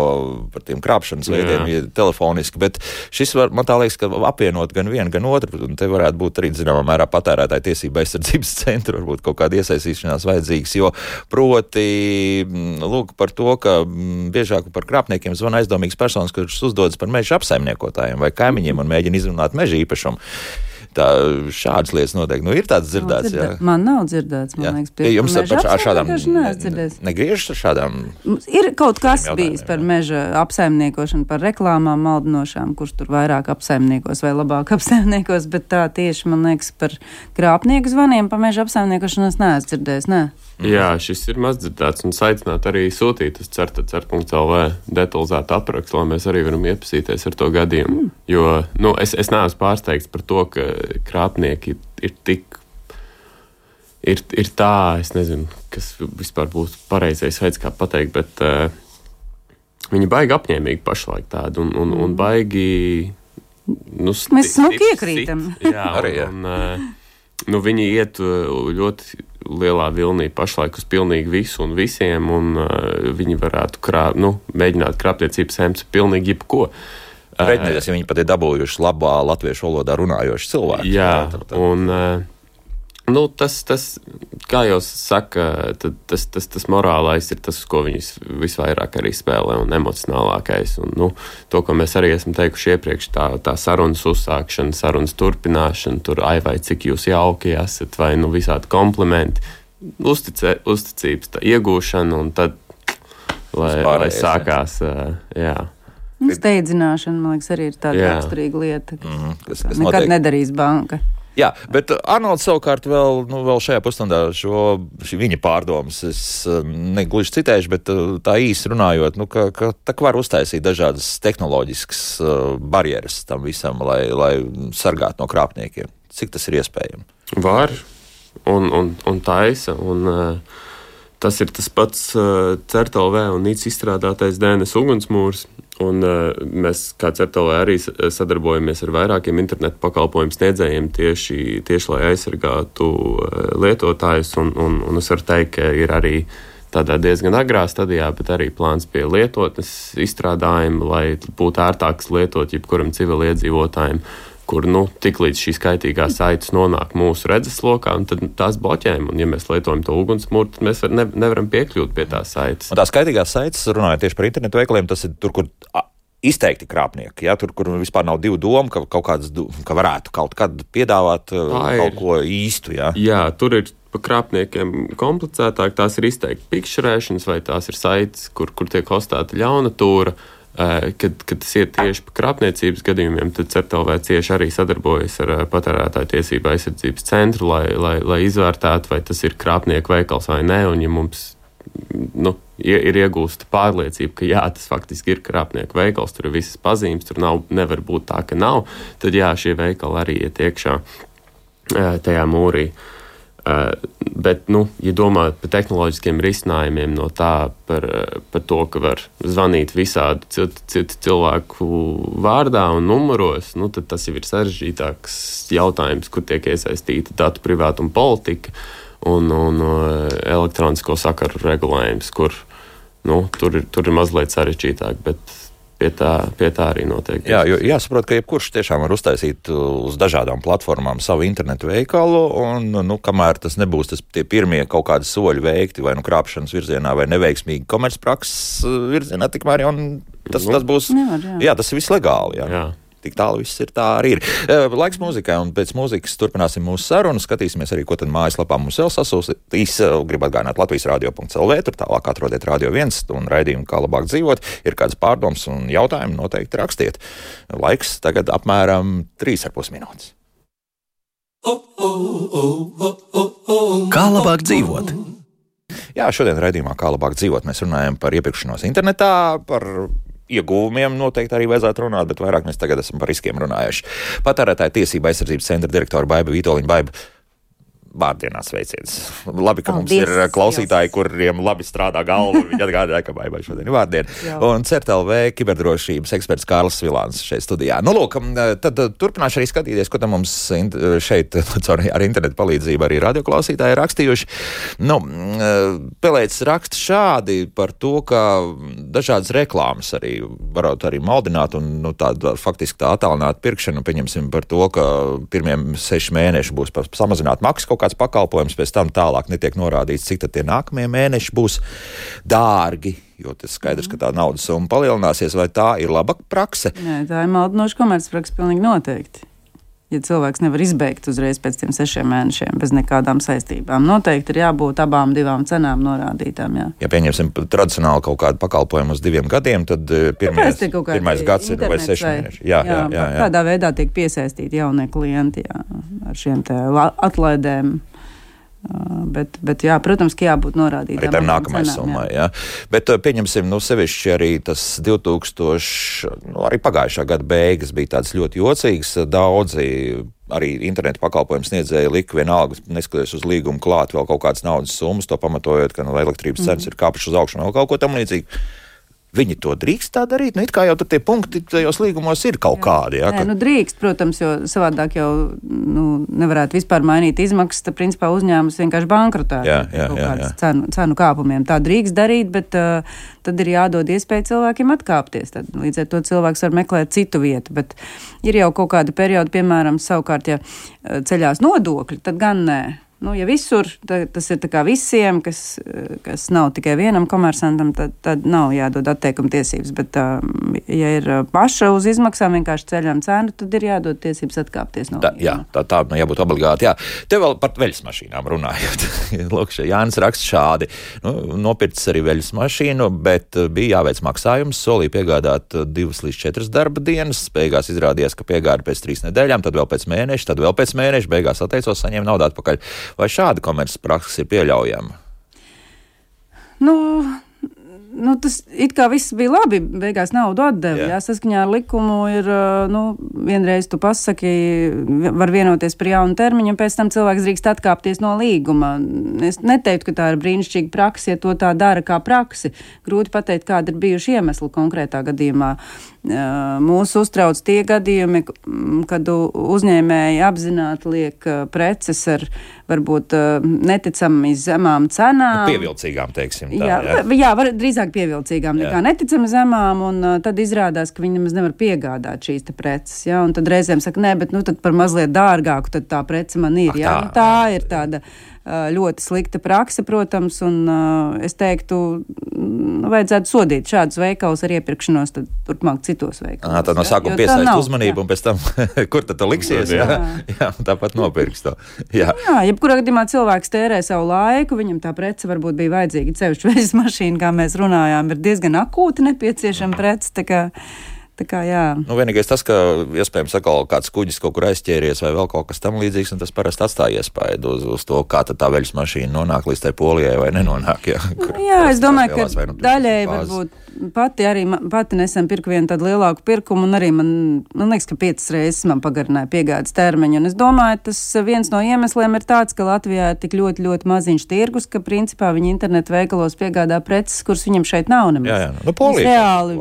par tiem krāpšanas veidiem ja telefoniski, bet šis var, man tā liekas, ka apvienot gan vienu, gan otru, un te varētu būt arī, zināmā mērā, patērētāja tiesība aizsardzības centra, varbūt kaut kāda iesaistīšanās vajadzīgs, jo proti, mm, lūk, par to, ka mm, biežāk par krāpniekiem zvana aizdomīgs personas, kurš uzdodas par meža apsaimniekotājiem vai kaimiņiem un mēģina izrunāt meža īpašumu. Tā, šādas lietas noteikti nu, ir tādas dzirdētas. Dzirdē. Man nav dzirdēts. Man Jā. liekas, Ja jums ar, ar šādām neesmu negriežas ar šādām Ir kaut kas bijis par meža apsaimniekošanu, par reklāmām maldinošām, kurš tur vairāk apsaimniekos vai labāk apsaimniekos, bet tā tieši man liekas par krāpnieku zvaniem par meža apsaimniekošanu es neesmu dzirdējis. Ne? Jā, šis ir mazdzirdēts un aicināt arī sūtīt uz certa.lv detalizētu aprakstu, lai mēs arī varam iepazīties ar to gadījumu. Mm. Jo nu, es, es neesmu pārsteigts par to, ka krāpnieki ir, ir tik. Ir, ir tā, es nezinu, kas vispār būtu pareizais veids, kā pateikt, bet uh, viņi baigi apņēmīgi pašlaik tādu un, un, un baigi. Nu, sti- Mēs smuki iekrītam. sit. Jā, Arī, jā. un, un, uh, nu, viņi iet uh, ļoti lielā vilnī pašlaik uz pilnīgi visu un visiem, un uh, viņi varētu krā, nu, mēģināt krāpniecības sēmas pilnīgi jebko. Reiķināties, ja viņi pat ir dabūjuši labā latviešu valodā runājoši cilvēki. Jā, tad- tad- un uh, nu, tas, tas, kā jau saka, tad, tas, tas, tas morālais ir tas, uz ko viņus visvairāk arī spēlē, un emocionālākais. Un, nu, to, ko mēs arī esam teikuši iepriekš, tā, tā sarunas uzsākšana, sarunas turpināšana, tur ai vai cik jūs jauki esat, vai nu visādi komplimenti, uzticē, uzticības tā, iegūšana, un tad, lai, lai sākās, jā. Steidzināšana, man liekas, arī ir tāda raksturīga lieta, kas Mhm, kas, kas nekad notiek. nedarīs banka. Jā, bet uh, Arnolds savukārt vēl, nu, vēl šajā pusstundā šo viņa pārdomas es uh, negluži citēšu, bet uh, tā īsi runājot, nu, ka, ka tā var uztaisīt dažādas tehnoloģiskas barjeras tam visam, lai, lai sargātu no krāpniekiem. Cik tas ir iespējams? Var un, un, un taisa. Un, uh, tas ir tas pats uh, CERTLV un NICS izstrādātais DNS ugunsmūrs. Un, uh, mēs, kā CERTLV, arī sadarbojamies ar vairākiem internetu pakalpojumu sniedzējiem tieši, tieši lai aizsargātu uh, lietotājus. Un, un, un es varu teikt, ka ir arī tādā diezgan agrā stadijā, bet arī plāns pie lietotnes izstrādājuma, lai būtu ērtāks lietot jebkuram civiliedzīvotājiem kur nu, tiklīdz šīs kaitīgās saites nonāk mūsu redzeslokā, tad tās bloķējam. Un, ja mēs lietojam to ugunsmūru, tad mēs ne, nevaram piekļūt pie tās saites. Un tās skaitīgās saites, runājot tieši par internetu veikaliem, tas ir tur, kur izteikti krāpnieki. Ja? Tur, kur vispār nav divu domu, ka, kaut kāds, ka varētu kaut kad piedāvāt ir. kaut ko īstu. Ja? Jā, tur ir pa krāpniekiem komplicētāk. Tās ir izteikti pikšķerēšanas, vai tās ir saites, kur, kur tiek hostēta ļauna tūra. Eh, Kad, kad tas ir tieši par krāpniecības gadījumiem, tad CERTLV cieši arī sadarbojas ar eh, patērētāju tiesību aizsardzības centru, lai, lai, lai izvērtētu, vai tas ir krāpnieku veikals vai nē. Un, ja mums nu, ir iegūsta pārliecība, ka jā, tas faktiski ir krāpnieku veikals, tur ir visas pazīmes, tur nav, nevar būt tā, ka nav, tad jā, šie veikali arī iet iekšā eh, tajā mūrī. Uh, bet, nu, ja domājat par tehnoloģiskiem risinājumiem, no tā par, eh, par to, ka var zvanīt visādi citu, citu cilvēku vārdā un numuros, nu, tad tas jau ir sarežģītāks jautājums, kur tiek iesaistīta datu privātuma politika un, un uh, elektronisko sakaru regulējums, kur nu, tur, ir, tur ir mazliet sarežģītāk. Bet, Pie tā, pie tā arī notiek. Jā, jo jāsaprot, ka jebkurš tiešām var uztaisīt uz dažādām platformām savu internetu veikalu, un, nu, kamēr tas nebūs tas tie pirmie kaut kādi soļi veikti vai nu krāpšanas virzienā, vai neveiksmīgi komercprakses virzienā, tikmēr jau tas, tas būs. Nevar, jā. jā, tas ir viss legāli. Jā. Jā. Tik tālu viss ir, tā arī ir. Eh, Laiks mūzikai, un pēc mūzikas turpināsim mūsu sarunu. Skatīsimies arī, ko tad mājaslapā mums vēl sasūstīs. Gribu atgādināt Latvijas radio.clv, tur tālāk atrodiet radio viens un raidījumu, kā labāk dzīvot. Ir kādas pārdomas un jautājumi, noteikti rakstiet. Laiks tagad apmēram 3,5 minūtes. Kā labāk dzīvot? Jā, šodien raidījumā, kā labāk dzīvot, mēs runājam par iepirkšanos internetā, par ieguvumiem noteikti arī vajadzētu runāt, bet vairāk mēs tagad esam par riskiem runājuši. Patērētāja tiesība aizsardzības centra direktora Baiba Vitoļņa Baiba. Vārdienā sveiciens. Labi, ka mums Paldies, ir uh, klausītāji, Jels. kuriem labi strādā galva. Viņi atgādāja, ka baigai šodien ir vārdiena. Un CERTLV kiberdrošības eksperts Kārlis Vilāns šeit studijā. Nu, lūk, tad uh, turpināšu arī skatīties, ko tam mums int- šeit caur ar internetu palīdzību arī radioklausītāji ir rakstījuši. Nu, mm, Pelēcis raksta šādi par to, ka dažādas reklāmas arī varētu arī maldināt un nu, tādu faktiski tā attālināt pirkšanu. Pieņemsim par to, ka pirmiem seši mēneši būs pa- samazināt maksu kaut kāds pakalpojums, pēc tam tālāk netiek norādīts, cik tie nākamie mēneši būs dārgi. Jo tas skaidrs, ka tā naudas summa palielināsies, vai tā ir laba prakse. Nē, tā ir maldinoša komercpraksa, pilnīgi noteikti. Ja cilvēks nevar izbeigt uzreiz pēc tiem sešiem mēnešiem bez nekādām saistībām. Noteikti ir jābūt abām divām cenām norādītām. Jā. Ja pieņemsim tradicionāli kaut kādu pakalpojumu uz diviem gadiem, tad eh, pirmais, ir kaut kādi pirmais gads ir vai seši mēneši. Jā, jā, jā, jā. Tādā veidā tiek piesaistīti jaunie klienti jā, ar šiem atlaidēm. Uh, Bet, bet jā, protams, ka jābūt norādītām. Arī tam nākamajai summai. Jā. Bet uh, pieņemsim, nu, sevišķi arī tas 2000, nu, arī pagājušā gada beigas bija tādas ļoti jocīgas. Daudzi arī internetu pakalpojumu sniedzēji lika vienalga, neskatoties uz līgumu, klāt vēl kaut kādas naudas summas, to pamatojot, ka nu, elektrības cenas mm. ir kāpušas uz augšu un vēl kaut ko tam līdzīgu. Viņi to drīkst tā darīt. Nu, it kā jau tie punkti tajos līgumos ir kaut kādi. Jā, Nē, nu, drīkst, protams, jo savādāk jau nu, nevarētu vispār mainīt izmaksas. Tad, principā, uzņēmums vienkārši bankrotē Jā, jā, jā, jā. Cenu, cenu kāpumiem. Tā drīkst darīt, bet uh, tad ir jādod iespēja cilvēkiem atkāpties. Tad, līdz ar to cilvēks var meklēt citu vietu. Bet ir jau kaut kāda perioda, piemēram, savukārt, ja ceļās nodokļi, tad gan nē. Nu, ja visur ta, tas ir tā visiem, kas, kas nav tikai vienam komersantam, tad, tad nav jādod atteikuma tiesības. Bet, um, ja ir uh, paša uz izmaksām vienkārši ceļām cenu, tad ir jādod tiesības atkāpties no Tā, jā, tā, tā nu, jābūt obligāti. Jā. Te vēl par veļas mašīnām runājot. Lūk, Jānis raksta šādi. Nu, nopircis arī veļas mašīnu, bet uh, bija jāveic maksājums. Solīja piegādāt uh, divas līdz četras darba dienas. Beigās izrādījās, ka piegāda pēc trīs nedēļām, tad vēl pēc mēneša, tad vēl pēc mēneša. Beigās atteicos, saņēma naudu atpakaļ. Vai šāda komerces praksa ir pieļaujama? Nu, nu, tas it kā viss bija labi. Beigās naudu atdeva. Jā. Jā. Saskaņā ar likumu ir, nu, vienreiz tu pasaki, var vienoties par jaunu termiņu, un pēc tam cilvēks drīkst atkāpties no līguma. Es neteiktu, ka tā ir brīnišķīga praksa, ja to tā dara kā praksi. Grūti pateikt, kāda ir bijuši iemesli konkrētā gadījumā. Uh, Mūs uztrauc tie gadījumi, kad uzņēmēji apzināti liek uh, preces ar varbūt uh, neticami zemām cenām. Nu, pievilcīgām, teiksim. Tā, Jā, jā. jā var drīzāk pievilcīgām Jā. nekā neticami zemām, un tad izrādās, ka viņi nemaz nevar piegādāt šīs preces. Ja? Un tad reizēm saka, nē, bet nu, par mazliet dārgāku tā prece man ir. Ak, Ja? tā, Nu, tā jā. ir tāda ļoti slikta praksa, protams, un uh, es teiktu, mm, vajadzētu sodīt šādus veikalus ar iepirkšanos tad turpmāk citos veikalos. À, tad no sākuma piesaist nav, uzmanību, jā. un pēc tam, kur tad tu liksies? Jā, Jā. jā tāpat nopirks to. Jā. Jā, jebkurā gadījumā cilvēks tērē savu laiku, viņam tā prece varbūt bija vajadzīga. Ceļš veļas mašīna, kā mēs runājām, ir diezgan akūti nepieciešama prece. Tā kā- jā. Nu, vienīgais tas, ka iespējams atkal kāds kuģis kaut kur aizķēries vai vēl kaut kas tam līdzīgs, un tas parasti atstāja iespaidu uz, uz to, kā tā veļas mašīna nonāk līdz tai polijai vai nenonāk. Jā, kur Jā, es domāju, ka nu daļēji varbūt pati arī pati nesen pirku vienu tādu lielāku pirkumu, un arī man, man liekas, ka piecas reizes man pagarināja piegādes termiņu. Un es domāju, tas viens no iemesliem ir tāds, ka Latvijā ir tik ļoti, ļoti maziņš tirgus, ka principā viņi internetu veikalos piegādā preces, kuras viņam šeit nav nemaz. Jā, jā, nu, Polija reāli,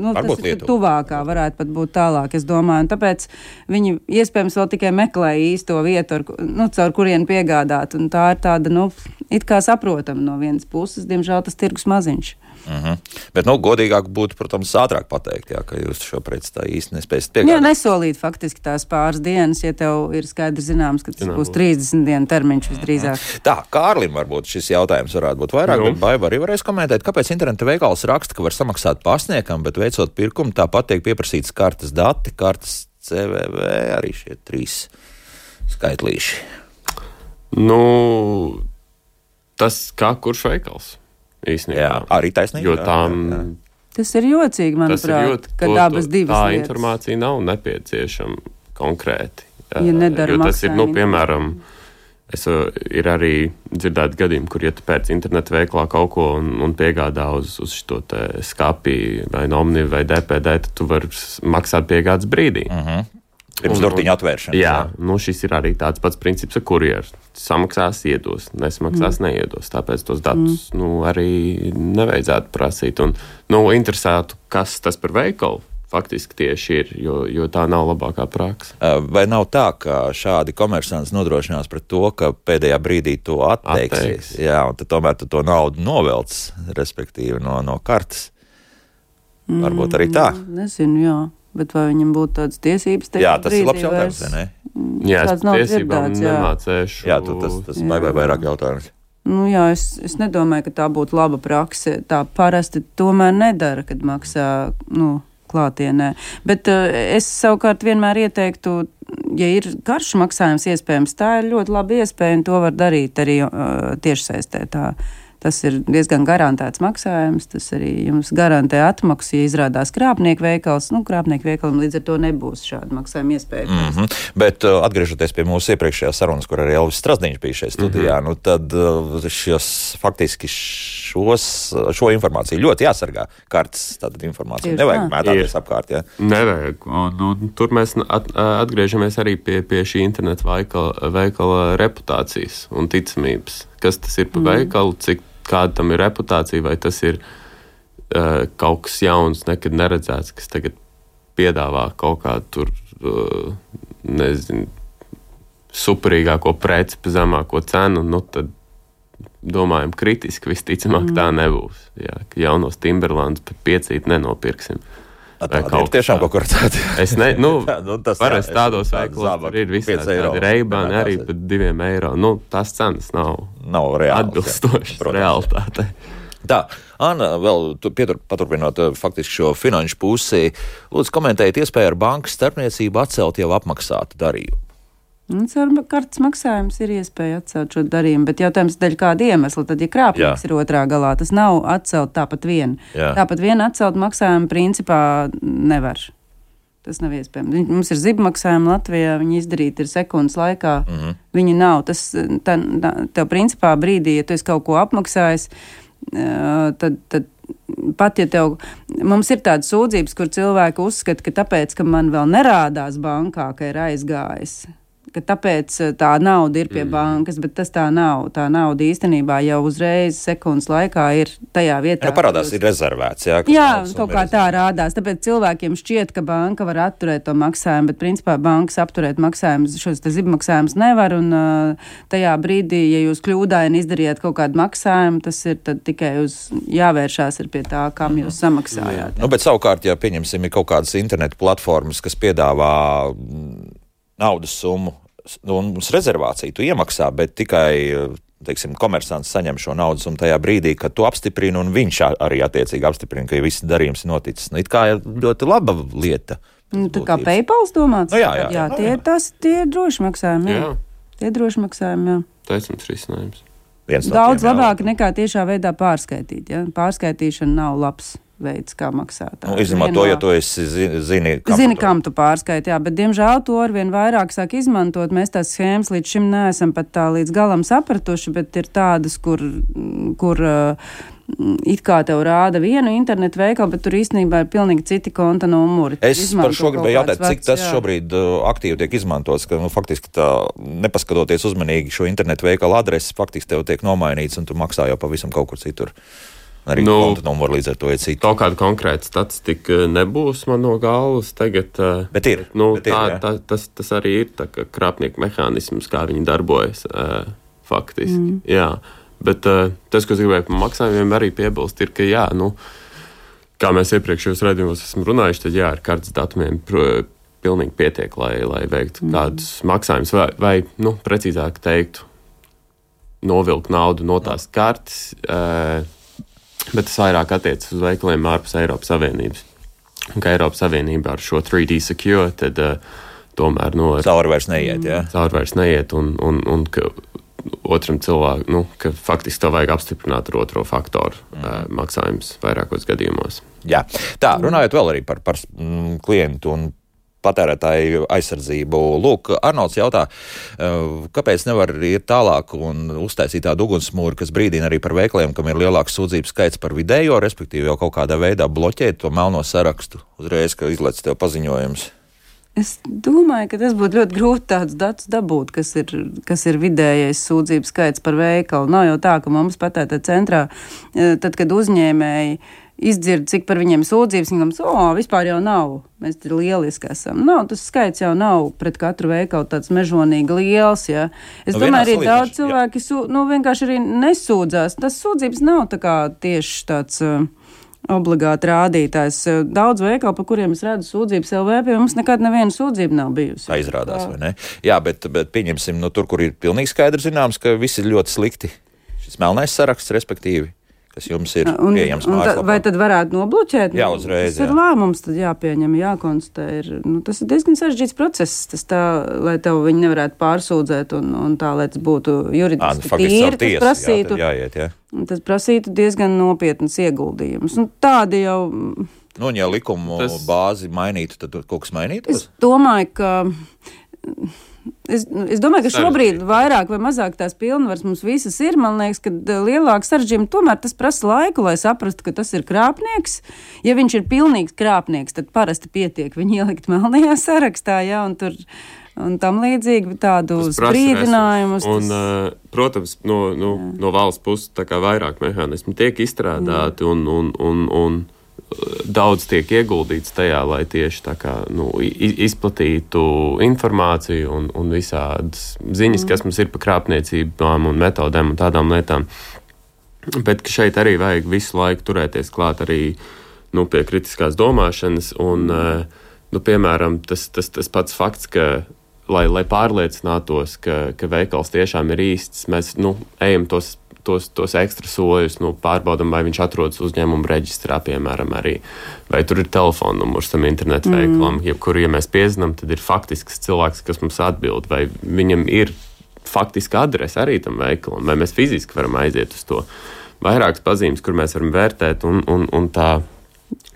nu, Varbūt ir tuvākā, varētu pat būt tālāk, es domāju. Un tāpēc viņi iespējams vēl tikai meklē īsto vietu, ar, nu, caur kurien piegādāt. Un tā ir tāda, nu, it kā saprotama no vienas puses, diemžēl tas tirgus maziņš. Uh -huh. Bet, nu, godīgāk būtu, protams, ātrāk pateikt, jā, ka jūs šo preci tā īsti nespēsiet Jā, piegādāt. nesolīt faktiski tās pāris dienas, ja tev ir skaidrs zināms, ka tas Zinām, būs būs. 30 dienu termiņš visdrīzāk. Tā, Kārlim varbūt šis jautājums varētu būt vairāk, Nu. bet Baiva arī varēs komentēt, kāpēc interneta veikals raksta, ka var samaksāt pasniegam, bet veicot pirkumu, tāpat tiek pieprasīts kartes dati, kartes CVV, arī šie trīs skaitlīši. Nu, tas kā kurš veikals īstenībā. Jā, arī taisnība. Jo tām jā, jā. Tas ir jocīgi, manuprāt, ļoti. ka to- abas to- divas Tā lietas. informācija nav nepieciešama konkrēti. Ja Eh, nedara tas ir, nu, piemēram, es, eh, ir arī dzirdēti gadījumi, kur, ja tu pēc internetu veiklā kaut ko un, un piegādā uz, uz šo skāpi vai nomni vai DPD, tad tu vari maksāt piegādes brīdī. Mhm. Pirms durtiņa atvēršanas. Jā, nu šis ir arī tāds pats princips, ar kuriem samaksās, iedos, nesamaksās, mm. neiedos. Tāpēc tos datus mm. nu, arī nevajadzētu prasīt. Un, nu, interesētu, kas tas par veikalu faktiski tieši ir, jo, jo tā nav labākā praksa. Vai nav tā, ka šādi komersanti nodrošinās pret to, ka pēdējā brīdī to atteiksies? Atteiks. Jā, un tomēr tu to naudu novelc, respektīvi no, no kartes. Varbūt arī tā. Mm, Nezinu, jā. Bet vai viņam būtu tādas tiesības? Jā, tas ir labs jautājums, vairs- vai ne? Jā, es tiesībām nemācēšu. Jā, tu, tas, tas Jā. vai, vai vairāk jautājums. Nu, jā, es, es nedomāju, ka tā būtu laba prakse. Tā parasti tomēr nedara, kad maksā nu, klātienē. Bet uh, es savukārt vienmēr ieteiktu, ja ir karšu maksājums iespējams, tā ir ļoti laba iespēja, un to var darīt arī uh, tiešsaistē. Tā. Tas ir diezgan garantēts maksājums. Tas arī jums garantē atmaksu, ja izrādās krāpnieku veikals. Nu, krāpnieku veikalam līdz ar to nebūs šāda maksājuma iespēja. Mm -hmm. Bet uh, atgriežoties pie mūsu iepriekšējās sarunas, kur arī Elvis Strasdiņš bija šeit studijā, mm -hmm. nu, tad uh, šos, faktiski šos, šo informāciju ļoti jāsargā. Tāda informācija. Nevajag tā. mētāties apkārt. Ja? Nevajag. Un, un, tur mēs at, atgriežamies arī pie, pie šī interneta veikala, veikala reputācijas un ticamības. Kas tas ir par mm. veikalu, cik kāda tam ir reputācija, vai tas ir uh, kaut kas jauns, nekad neredzēts, kas tagad piedāvā kaut kādu tur, uh, nezinu, superīgāko preci par zemāko cenu, nu tad domājam kritiski, visticamāk mm. tā nebūs. Jā, ka jaunos Timberlands pat piecīt nenopirksim. Tāda kaut ir tiešām kā. kaut kur tāda. Es ne, nu, Tā, nu, tas parasti tādos veikalos tur ir visādi 5 eiro. tādi reibani Jā, arī pat diviem eiro. Nu, tās cenas nav Nav reāli. atbilstošas realitātei. Tā, Anna, vēl tu- pietur, paturpinot eh, faktiski šo finanšu pusi, lūdzu komentējiet iespēju ar bankas starpniecību atcelt jau apmaksātu darījumu. Nu, Caur kartes maksājums ir iespēja atcelt šo darījumu, bet jautājums dēļ kāda iemesla. Tad, ja krāpnieks ir otrā galā, tas nav atcelt tāpat vien. Jā. Tāpat vien atcelt maksājumu principā nevar. Tas nav iespējams. Mums ir zibmaksājumi Latvijā, viņi izdarīti ir sekundes laikā. Mm. -hmm. Viņi nav. Tas tā, tā, tev principā brīdī, ja tu esi kaut ko apmaksājis, tad. tad Pat ja tev, mums ir tādas sūdzības, kur cilvēki uzskata, ka tāpēc, ka man vēl nerādās bankā, ka ir aizgājis, ka tāpēc eh, tā nauda ir pie mm. bankas, bet tas tā nav. Tā nauda īstenībā jau uzreiz sekundes laikā ir tajā vietā. Jā, parādās, kur ir rezervēts. Jā, Jā, kaut kā tā rādās. Tāpēc cilvēkiem šķiet, ka banka var atturēt to maksājumu, bet principā bankas apturēt maksājumus, šos te zibmaksājumus nevar. Un uh, tajā brīdī, ja jūs kļūdaini izdarījāt kaut kādu maksājumu, tas ir tad tikai uz jāvēršās ir pie tā, kam jūs samaksājāt. Nu, bet savukārt, ja pieņemsim, ir kaut kādas internetu platformas, kas piedāvā mm, naudas summu nu, un uz rezervāciju, tu iemaksā, bet tikai teiksim, komersants saņem šo naudas summu tajā brīdī, kad tu apstiprini, un viņš arī attiecīgi apstiprina, ka viss darījums ir noticis. Nu, it kā ir ļoti laba lieta. Nu, tā kā. PayPal domāts? Nu, jā, jā, jā. jā Nu, tie, jā. tas, tie ir droši maksājumi. Jā. Jā, Tie ir droši maksājumi. Jā. taisnīgs risinājums. Viens Daudz tiem, jā. labāk nekā tiešā veidā pārskaitīt. Ja? Pārskaitīšana nav labs veids, kā maksāt. Nu, izņemot to, ja tu esi zi- zini, Kam Zini, tu- kam tu pārskaiti, jā, bet diemžēl to arvien vairāk sāk izmantot. Mēs tās schēmas līdz šim neesam pat tā līdz galam sapratuši, bet ir tādas, kur, kur uh, it kā tev rāda vienu internetu veikalu, bet tur īstenībā ir pilnīgi citi konta numuri. Es Izmanto par šo gribēju jautāt, cik tas jā. šobrīd uh, aktīvi tiek izmantots. Ka, nu, faktiski, tā, nepaskatoties uzmanīgi šo internetu veikalu adresi, faktiski tev tiek nomainīts un tu maksā jau pavisam kaut kur citur. Arī nu, konta numuru līdz ar to ir citi. Kaut kāda konkrēta statistika nebūs man no galvas tagad. eh, Bet ir, Nu, bet ir, tā, jā. tā, tas, tas arī ir tā kā krāpnieku mehānisms, kā viņi darbojas eh, faktiski. Mm. Jā. Bet eh, tas, ko es gribēju par maksājumiem arī piebilst, ir, ka jā, nu, kā mēs iepriekšējos redzējumos esam runājuši, tad jā, ar kartes datumiem pro, pilnīgi pietiek, lai, lai veiktu mm. kādus maksājumus, vai, vai nu, precīzāk teiktu, novilkt naudu no tās kartes. Eh, bet tas vairāk attiecas uz veikaliem ārpus Eiropas Savienības. Un kā Eiropas Savienība ar šo 3D secure, tad uh, tomēr no Cauri vairs neiet. Jā. caur vairs neiet, un, un, un ka otram cilvēkam, nu, ka faktiski to vajag apstiprināt ar otro faktoru mm. uh, maksājums vairākos gadījumos. Jā. Tā, runājot vēl par, par mm, klientu un patērētāju aizsardzību. Lūk, Arnolds jautā, eh, kāpēc nevar iet tālāk un uztaisīt tādu ugunsmūru, kas brīdina arī par veikaliem, kam ir lielāks sūdzību skaits par vidējo, respektīvi jau kaut kādā veidā bloķēt to melno sarakstu uzreiz, kad izlaiž tev paziņojums. Es domāju, ka tas būtu ļoti grūti tādus datus dabūt, kas ir, kas ir vidējais sūdzību skaits par veikalu. Nav jau tā, ka mums patērta centrā, eh, tad, kad uzņēmēji izdzird, cik par viņiem sūdzības, viņam saka, o, vispār jau nav. Mēs tur lieliski esam. Nav, tas skaits jau nav pret katru veikalu tāds mežonīgi liels. Ja. Es Nu, domāju, arī daudz cilvēki sū, nu, vienkārši arī nesūdzās. Tas sūdzības nav tā kā tieši tāds. Uh, obligāti rādītājs. Daudz veikalu, par kuriem es redzu sūdzības LV, pie mums nekad neviena sūdzība nav bijusi. Tā izrādās, vai ne? Jā, bet, bet pieņemsim, nu, tur, kur ir pilnīgi skaidrs zināms, ka viss ir ļoti slikti. Šis melnais saraksts, respektīvi, kas jums ir Un, pieejams un ta, mājaslapā. vai tad varētu nobloķēt? Jā, Nu, uzreiz, Tas ir jā. lēmums, tad jāpieņem, jākonstatē. Ir, nu, tas ir diezgan sarežģīts process, tas tā, lai tev viņi nevarētu pārsūdzēt un, un tā, lai tas būtu nu, juridiski faktiski tīri. caur Tas tiesu, jā, prasītu, tad jāiet, jā. tas prasītu diezgan nopietnas ieguldījumus. Nu, tādi jau, Nu, un ja likumu Tas- bāzi mainītu, tad kaut kas mainītos? es domāju, ka. Es, es domāju, ka šobrīd vairāk vai mazāk tās pilnvaras mums visas ir. Man liekas, ka eh, lielāka sarežģījuma tomēr tas prasa laiku, lai saprastu, ka tas ir krāpnieks. Ja viņš ir pilnīgs krāpnieks, tad parasti pietiek viņu ielikt melnajā sarakstā, ja, un tur un tam līdzīgi tādu sprīdinājumus. Un, tas- uh, protams, no, no, no valsts puses vairāk mehānismu tiek izstrādāti un, un, un, un uh, daudz tiek ieguldīts tajā, lai tieši tā kā nu, izplatītu informāciju un, un visādas ziņas, kas mums ir par krāpniecībām un metodēm un tādām lietām. Bet šeit arī vajag visu laiku turēties klāt arī nu, pie kritiskās domāšanas. Un, nu, piemēram, tas, tas, tas pats fakts, ka, lai, lai pārliecinātos, ka, ka veikals tiešām ir īsts, mēs nu, ejam tos, tos, tos ekstra soļus, nu, pārbaudām, vai viņš atrodas uzņēmuma reģistrā, piemēram, arī, vai tur ir telefona numurs tam internetu veikalam. Jebkuru, ja mēs piezinām, tad ir faktisks cilvēks, kas mums atbild, vai viņam ir faktiska adrese arī tam veikalam, vai mēs fiziski varam aiziet uz to. Vairākas pazīmes, kur mēs varam vērtēt un, un, un tā,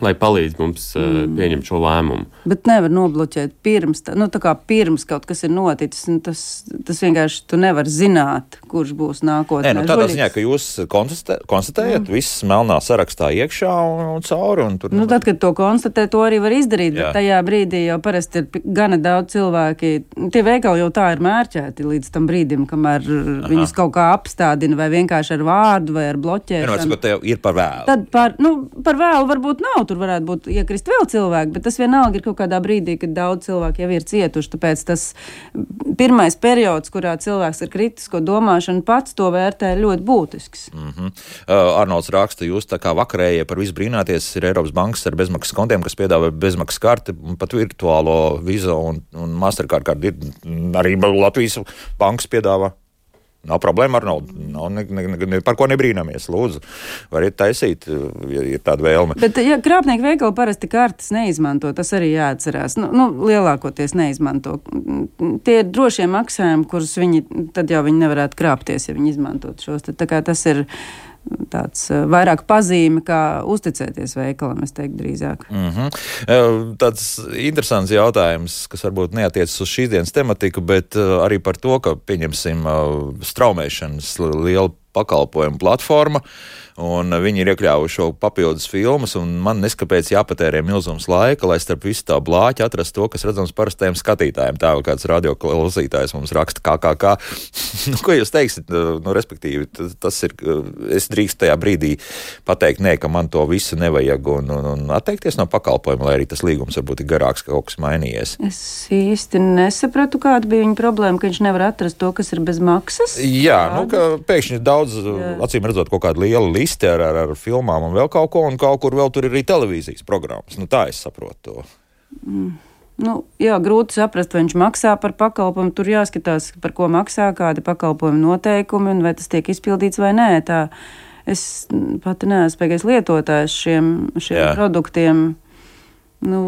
lai palīdz mums mm. pieņemt šo lēmumu. Bet nevar nobloķēt pirms, tā, nu, tā kā pirms kaut kas ir noticis. nu, Tas, tas vienkārši tu nevari zināt, kurš būs nākotnē. Nē, nu, tādā ziņā, ka jūs konstatē, konstatējat, mm. viss melnā sarakstā iekšā un, un cauri. Un tur, Nu, tad, kad to konstatē, to arī var izdarīt. Jā. Bet tajā brīdī jau parasti ir gana daudz cilvēki. Tie veikali jau tā ir mērķēti līdz tam brīdim, kamēr Aha. viņus kaut kā apstādina, vai vienkārši ar vārdu, vai ar bloķēšanu. sakot, tev ir par vēlu. Tad par, nu, par vēlu varbūt nav. Tur varētu būt iekrist vēl cilvēki, bet tas vienalga ir kaut kādā brīdī, kad daudz cilvēku jau ir cietuši. Tāpēc tas pirmais periods, kurā cilvēks ar kritisko domāšanu pats to vērtē, ir ļoti būtisks. Mm -hmm. uh, Arnolds raksta, jūs tā kā vakarējie par visu brīnāties, ir Eiropas bankas ar bezmaksas kontiem, kas piedāvā bezmaksas karti, pat virtuālo vīzu un, un mastercard karti arī Latvijas bankas piedāvā. Nav problēma ar naudu. Nav ne, ne, ne, par ko nebrīnamies. Lūdzu, variet taisīt, ja ir tāda vēlme. Bet, ja krāpnieku veikali parasti kartes neizmanto, tas arī jāatcerās. Nu, nu, lielākoties neizmanto. Tie ir drošie maksājumi, kurus viņi tad jau viņi nevarētu krāpties, ja viņi izmantotu šos. Tad, tas ir tāds eh, vairāk pazīme, kā uzticēties veikalam, es teiktu drīzāk. Mm -hmm. Tāds interesants jautājums, kas varbūt neatiecas uz šīs dienas tematiku, bet uh, arī par to, ka pieņemsim straumēšanas lielu pakalpojumu platforma. Un viņi ir iekļāvuši šo papildus filmas, un man neskapēc jāpatērē milzums laika, lai starp visu tā blāķi atrastu to, kas redzams parastajiem skatītājiem. Tā kā kāds radioklausītājs mums raksta, kā. nu, ko jūs teiksiet? Nu, respektīvi, tas, ir, es drīkstu tajā brīdī pateikt, nē, ka man to visu nevajag, un, un, un atteikties no pakalpojuma, lai arī tas līgums varbūt ir garāks, ka kaut kas mainījies. Es īsti nesapratu, kāda bija viņa problēma, ka viņš nevar atrast to, kas ir bez maksas. Jā, nu, ka pēkšņi ir daudz, acīm redzot, kaut kāda liela liste ar, ar, ar filmām un vēl kaut ko, un kaut kur vēl tur ir arī televīzijas programmas. Nu, tā es saprotu to. Nu, jā, grūti saprast, vai viņš maksā par pakalpojumu. Tur jāskatās, par ko maksā, kādi pakalpojumu noteikumi un vai tas tiek izpildīts vai nē. Tā es pati neesmu spējīgais lietotājs šiem, šiem Jā. produktiem. Nu,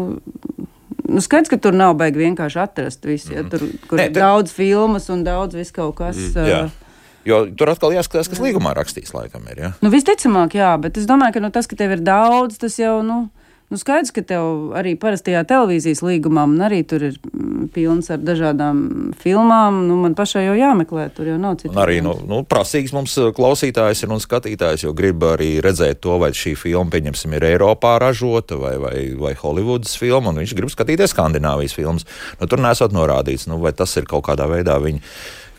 nu, skaidrs, ka tur nav baigi vienkārši atrast visu. Ja, tur kur Nē, ir te- daudz filmas un daudz vis kaut kas. Jā. Uh, Jo tur atkal jāskatās, kas līgumā rakstīts, laikam, ir. Ja? Nu, visticamāk, jā, bet es domāju, ka nu, tas, ka tev ir daudz, tas jau. Nu, Nu, skaidrs, ka tev arī parastajā televīzijas līgumā arī tur ir mm, pilns ar dažādām filmām. Nu, man pašai jau jāmeklē, tur jau nav citu. Un arī nu, nu, prasīgs mums uh, klausītājs ir un skatītājs, jo grib arī redzēt to, vai šī filma, pieņemsim, ir Eiropā ražota vai, vai, vai Holivudas filma, un viņš grib skatīties Skandināvijas filmas. Nu, tur nesot norādīts, nu, vai tas ir kaut kādā veidā viņa.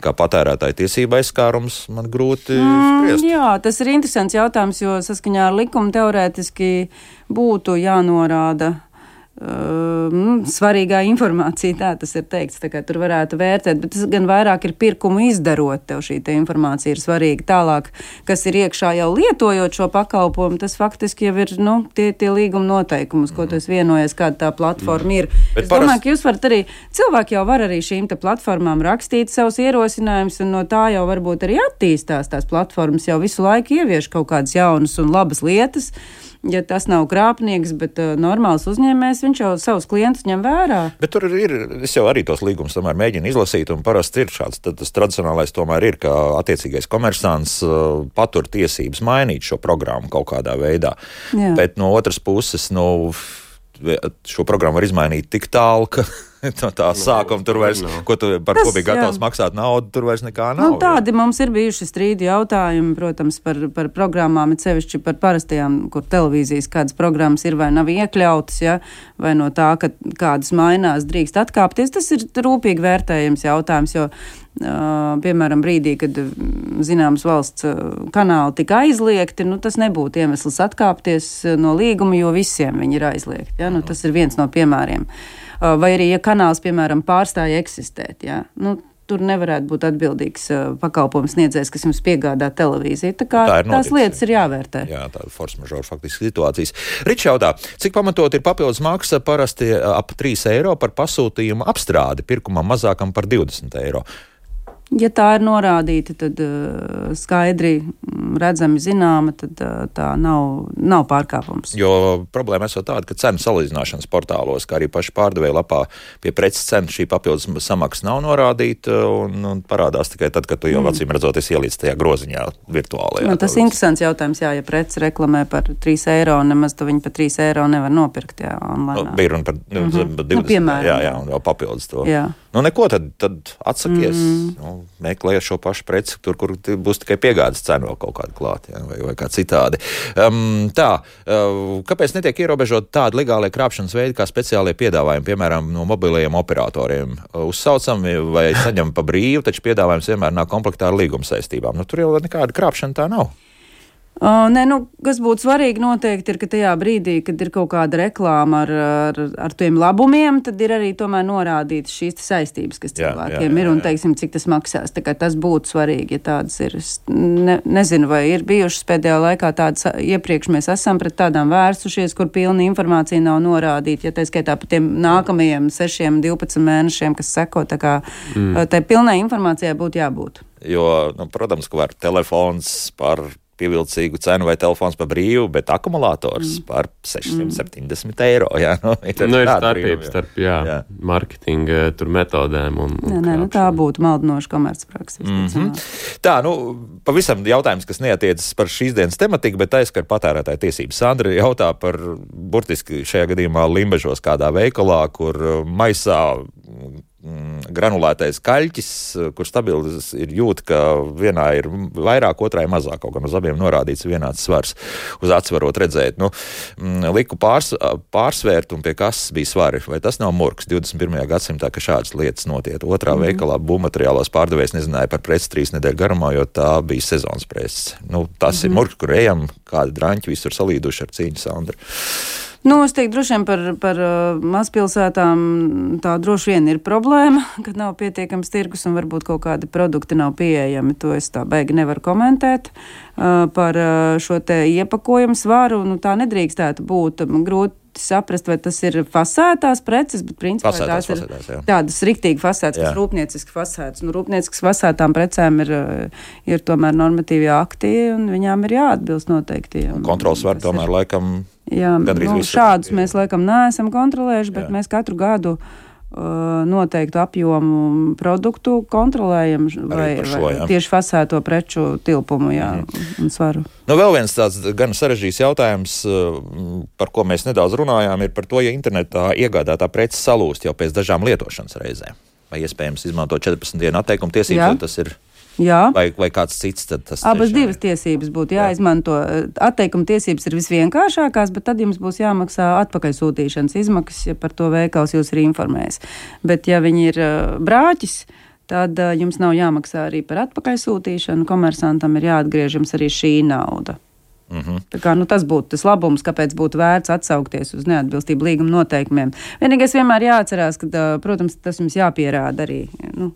Kā patērētāja tiesība aizskārums, man grūti Mm, spriest. jā, tas ir interesants jautājums, jo saskaņā ar likumu teorētiski būtu jānorāda uh, svarīgā informācija, tā tas ir teikts. Tur varētu vērtēt, bet tas gan vairāk ir pirkumu izdarot. Tev šī te informācija ir svarīga. Tālāk, kas ir iekšā jau lietojot šo pakalpojumu, tas faktiski jau ir nu, tie, tie līguma noteikumi, uz ko tu esi vienojies, kāda tā platforma ir. Bet es domāju, ka jūs varat arī, cilvēki jau var arī šīm platformām rakstīt savus ierosinājumus, un no tā jau varbūt arī attīstās tās platformas, jau visu laiku ievieš kaut kādas jaunas un labas lietas ja tas nav krāpnieks, bet uh, normāls uzņēmējs, viņš jau savus klientus ņem vērā. Bet tur ir, es jau arī tos līgumus tomēr mēģinu izlasīt, un parasti ir šāds, tas tradicionālais tomēr ir, ka attiecīgais komersants uh, patur tiesības mainīt šo programmu kaut kādā veidā. Jā. Bet no otras puses, nu, šo programmu var izmainīt tik tālu, ka no tā nu, sākuma tur vairs, no. ko tu par Tas, ko bija gatavs jā. maksāt naudu, tur vairs nekā nav. Nu, tādi jā. mums ir bijuši strīdi jautājumi, protams, par, par programmām, it sevišķi par parastajām, kur televīzijas kādas programmas ir vai nav iekļautas, ja, vai no tā, ka kādas mainās drīkst atkāpties. Tas ir rūpīgi vērtējams jautājums, jo piemēram, brīdī, kad zināms valsts kanāli tika aizliegti, nu, tas nebūtu iemesls atkāpties no līguma, jo visiem viņi ir aizliegti. Ja? Nu, tas ir viens no piemēriem. Uh, vai arī, ja kanāls, piemēram, pārstāja eksistēt, ja? nu, tur nevarētu būt atbildīgs uh, pakalpojums sniedzējs, kas jums piegādā televīziju. Tā kā tā tās lietas ir jāvērtē. Jā, tāda force majeure faktiski situācijas. Ričaudā, cik pamatot ir papildus maksa parasti ap 3 eiro par pasūtījumu apstrādi, pirkumam mazākam par 20 eiro? Ja tā ir norādīta, tad uh, skaidri mm, redzami zināma, tad uh, tā nav, nav pārkāpums. Jo problēma esot tāda, ka cenu salīdzināšanas portālos, kā arī paši pārdevēja lapā pie preces cenas šī papildus samaksa nav norādīta un, un parādās tikai tad, kad tu jau mm. acīm redzot, esi ielīdz tajā groziņā virtuālajā. Nu, tas ir interesants jautājums, jā, ja prece reklamē par 3 eiro nemaz tu viņu par 3 eiro nevar nopirkt, jā, online. Nu, bija runa par mm -hmm. 20, nu, piemēram, jā, jā, un vēl papildus to. Jā. Nu, neko, tad, tad atsakies. Mm. Nu, meklējiet šo pašu preci, tur, kur būs tikai piegādes cena vēl kaut kāda klāta, ja, vai, vai kā citādi. Um, tā, uh, kāpēc netiek ierobežot tādi legālie krāpšanas veidi, kā speciālie piedāvājumi, piemēram, no mobilajiem operatoriem? Uh, uzsaucam vai saņem pa brīvu, taču piedāvājums vienmēr nāk komplektā ar līguma saistībām. Nu, tur jau nekāda krāpšana tā nav. Uh, nē, nu, kas būtu svarīgi noteikti ir, ka tajā brīdī, kad ir kaut kāda reklāma ar, ar, ar tiem labumiem, tad ir arī tomēr norādītas šīs saistības, kas cilvēkiem jā, jā, jā. ir un, teiksim, cik tas maksās. Tas būtu svarīgi, ja tādas ir. Es ne, nezinu, vai ir bijušas pēdējā laikā tādas, iepriekš mēs esam pret tādām vērsušies, kur pilna informācija nav norādīta, ja tā skaitā par tiem nākamajiem 6, 12 mēnešiem, kas seko, tā kā mm. tai pilnai informācijai būtu jābūt. Jo, nu, protams, ka var telefons par pievilcīgu cenu vai telefons par brīvu, bet akumulators mm. par 670 mm. eiro. Jā, nu, ir nu, ir starpība starp jā, jā. marketinga metodēm. Un, un nē, nē, nu, tā būtu maldinoša komercpraksa. Mm -hmm. Tā, nu, pavisam jautājums, kas neatiecas par šīs dienas tematiku, bet aizskar patērētāju tiesības. Sandra jautā par burtiski šajā gadījumā limbežos kādā veikalā, kur maisā granulētais kaļķis, kur stabils ir jūt, ka vienā ir vairāk, otrai mazāk, kaut gan uz abiem norādīts vienāds svars. Uz atsvarot redzēt, nu, mm, liku pārs, pārsvērt un pie kas bija svari. Vai tas nav murgs 21. gadsimtā, ka šādas lietas notiek? Otrā mm. veikalā būvmateriālos pārdevējs nezināja par preci trīs nedēļu garumā, jo tā bija sezonas preces. Nu, tas mm. ir murgs, kur ejam, kādi draņķi visur salīduši ar cīņu Sandru. Nu, es teiktu, droši vien par, par uh, mazpilsētām tā droši vien ir problēma, ka nav pietiekams tirgus un varbūt kaut kādi produkti nav pieejami. To es tā beigi nevaru komentēt. Uh, par uh, šo te iepakojumu svaru, nu, tā nedrīkstētu būt. Grūti saprast, vai tas ir fasētās preces, bet principā fasētās, tās ir fasētās, jā. tādas riktīgi fasētas, kas rūpnieciski fasētas. Nu, rūpnieciskas fasētām precēm ir, ir tomēr normatīvi akti, un viņām ir jāatbilst noteikti. Kontrols var tomēr laikam Jā, nu, šādus mēs laikam neesam kontrolējuši, bet jā. mēs katru gadu uh, noteiktu apjomu produktu kontrolējam, vai, šo, vai tieši fasēto preču tilpumu jā, mhm. un svaru. Nu, vēl viens tāds gan sarežģīts jautājums, uh, par ko mēs nedaudz runājām, ir par to, ja internetā iegādātā prece salūst jau pēc dažām lietošanas reizēm. Vai iespējams izmantot 14 dienu atteikumu tiesības, tas ir Jā. Vai, vai kāds cits? Abas divas tiesības būtu jāizmanto. Jā. Atteikuma tiesības ir visvienkāršākās, bet tad jums būs jāmaksā atpakaļsūtīšanas izmaksas, ja par to veikals jūs ir informējis. Bet, ja viņi ir brāķis, tad jums nav jāmaksā arī par atpakaļsūtīšanu. Komersantam ir jāatgriež jums arī šī nauda. Mm -hmm. Tā kā, nu, tas būtu tas labums, kāpēc būtu vērts atsaukties uz neatbilstību līguma noteikumiem. Vienīgais vienmēr jāatcerās, ka, protams, tas jums jāpierāda arī. Nu,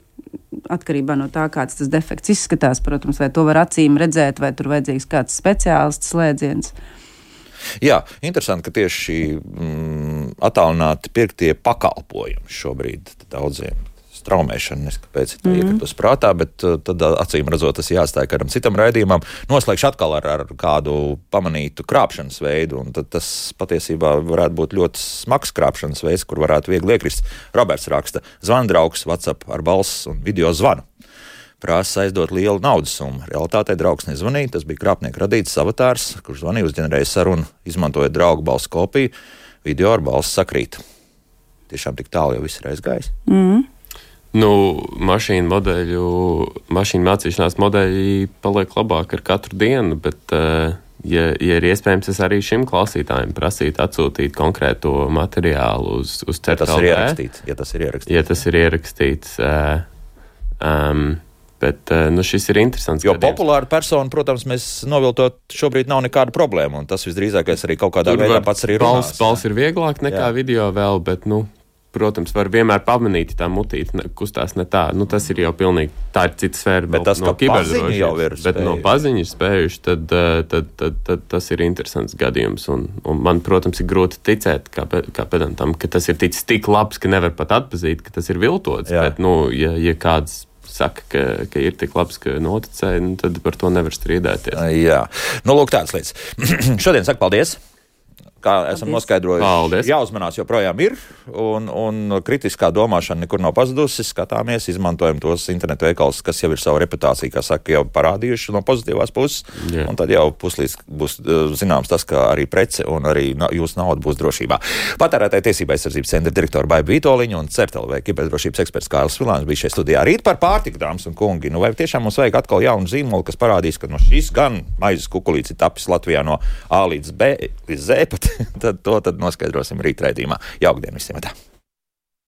atkarībā no tā, kāds tas defekts izskatās, protams, vai to var acīm redzēt, vai tur vajadzīgs kāds speciālists slēdziens. Jā, interesanti, ka tieši mm, attālināti pirktie pakalpojumi šobrīd daudziem straumēšana, nes kāpēc tā mm. iekritusi prātā, bet uh, tad uh, acīm redzot, tas jāstāj kādam citam raidījumam. Noslēgšu atkal ar, ar kādu pamanītu krāpšanas veidu, un tad tas patiesībā varētu būt ļoti smags krāpšanas veids, kur varētu viegli iekrist. Roberts raksta, zvandraugs, WhatsApp ar balss un video zvanu prasa aizdot lielu naudas summu. Realtātē draugs nezvanīja, tas bija krāpnieka radīts avatārs, kurš zvanīja, uzģenerēja sarunu, izmantojot draugu balss kopiju, video ar balss sakrīt. Tiešām tik tālu jau viss ir aizgājis. Mm. Nu, mašīnu modeļu, mašīnu mācīšanās modeļi paliek labāk ar katru dienu, bet, uh, ja, ja ir iespējams, es arī šim klausītājam prasītu atsūtīt konkrēto materiālu uz, uz CERT. Ja tas ir ierakstīts. Ja tas ir ierakstīts, ja tas ir ierakstīts um, Bet uh, nu, šis ir interesants. Jo gadījums. populāra persona, protams, mēs noviltot šobrīd nav nekāda problēma. Tas visdrīzākais arī kaut kādā Tur veidā pats arī ir. Balss, balss ir vieglāk nekā jā. video vēl, bet nu, protams, var vienmēr pamanīt, tā mutīte kustās ne tā. Nu, tas ir jau pilnīgi tā ir cita sfēra. Bet no, tas, no kiberdrošības jau ir. Bet no paziņas spējuši, tad, tad, tad, tad, tad tas ir interesants gadījums. Un, un man, protams, ir grūti ticēt, kā, kā pedantam, ka tas ir ticis tik labs, ka nevar pat atpazīt, ka tas ir viltots. Jā. Bet, nu, ja, ja kāds saka, ka, ka ir tik labs, ka noticēja, nu, tad par to nevar strīdēties. Jā, nu, lūk, tāds lietas. Šodien saku paldies! Kā esam Paldies. noskaidrojuši, Paldies. jāuzmanās joprojām ir, un, un kritiskā domāšana nekur nav pazudusi. Skatāmies, izmantojam tos internetu veikalus, kas jau ir savu reputāciju, kā saka, jau parādījuši no pozitīvās puses. Yeah. Un tad jau puslīdz būs eh, zināms tas, ka arī prece un arī jūsu nauda būs drošībā. Patērētāja tiesība aizsardzības centra direktora Baiba Vitoļiņa un CERTLV kiberdrošības eksperts Kārlis Vilāns bija šeit studijā. Rīt par pārtiku, dāmas un kungi. Nu, vai tiešām mums vajag atkal jaunu zīmolu, kas parādīs, ka no šīs gan maizes kukulīts ir tapis Latvijā no A līdz B līdz Z pat tad to tad noskaidrosim rītraidījumā. Jaukdien visiem! Tā.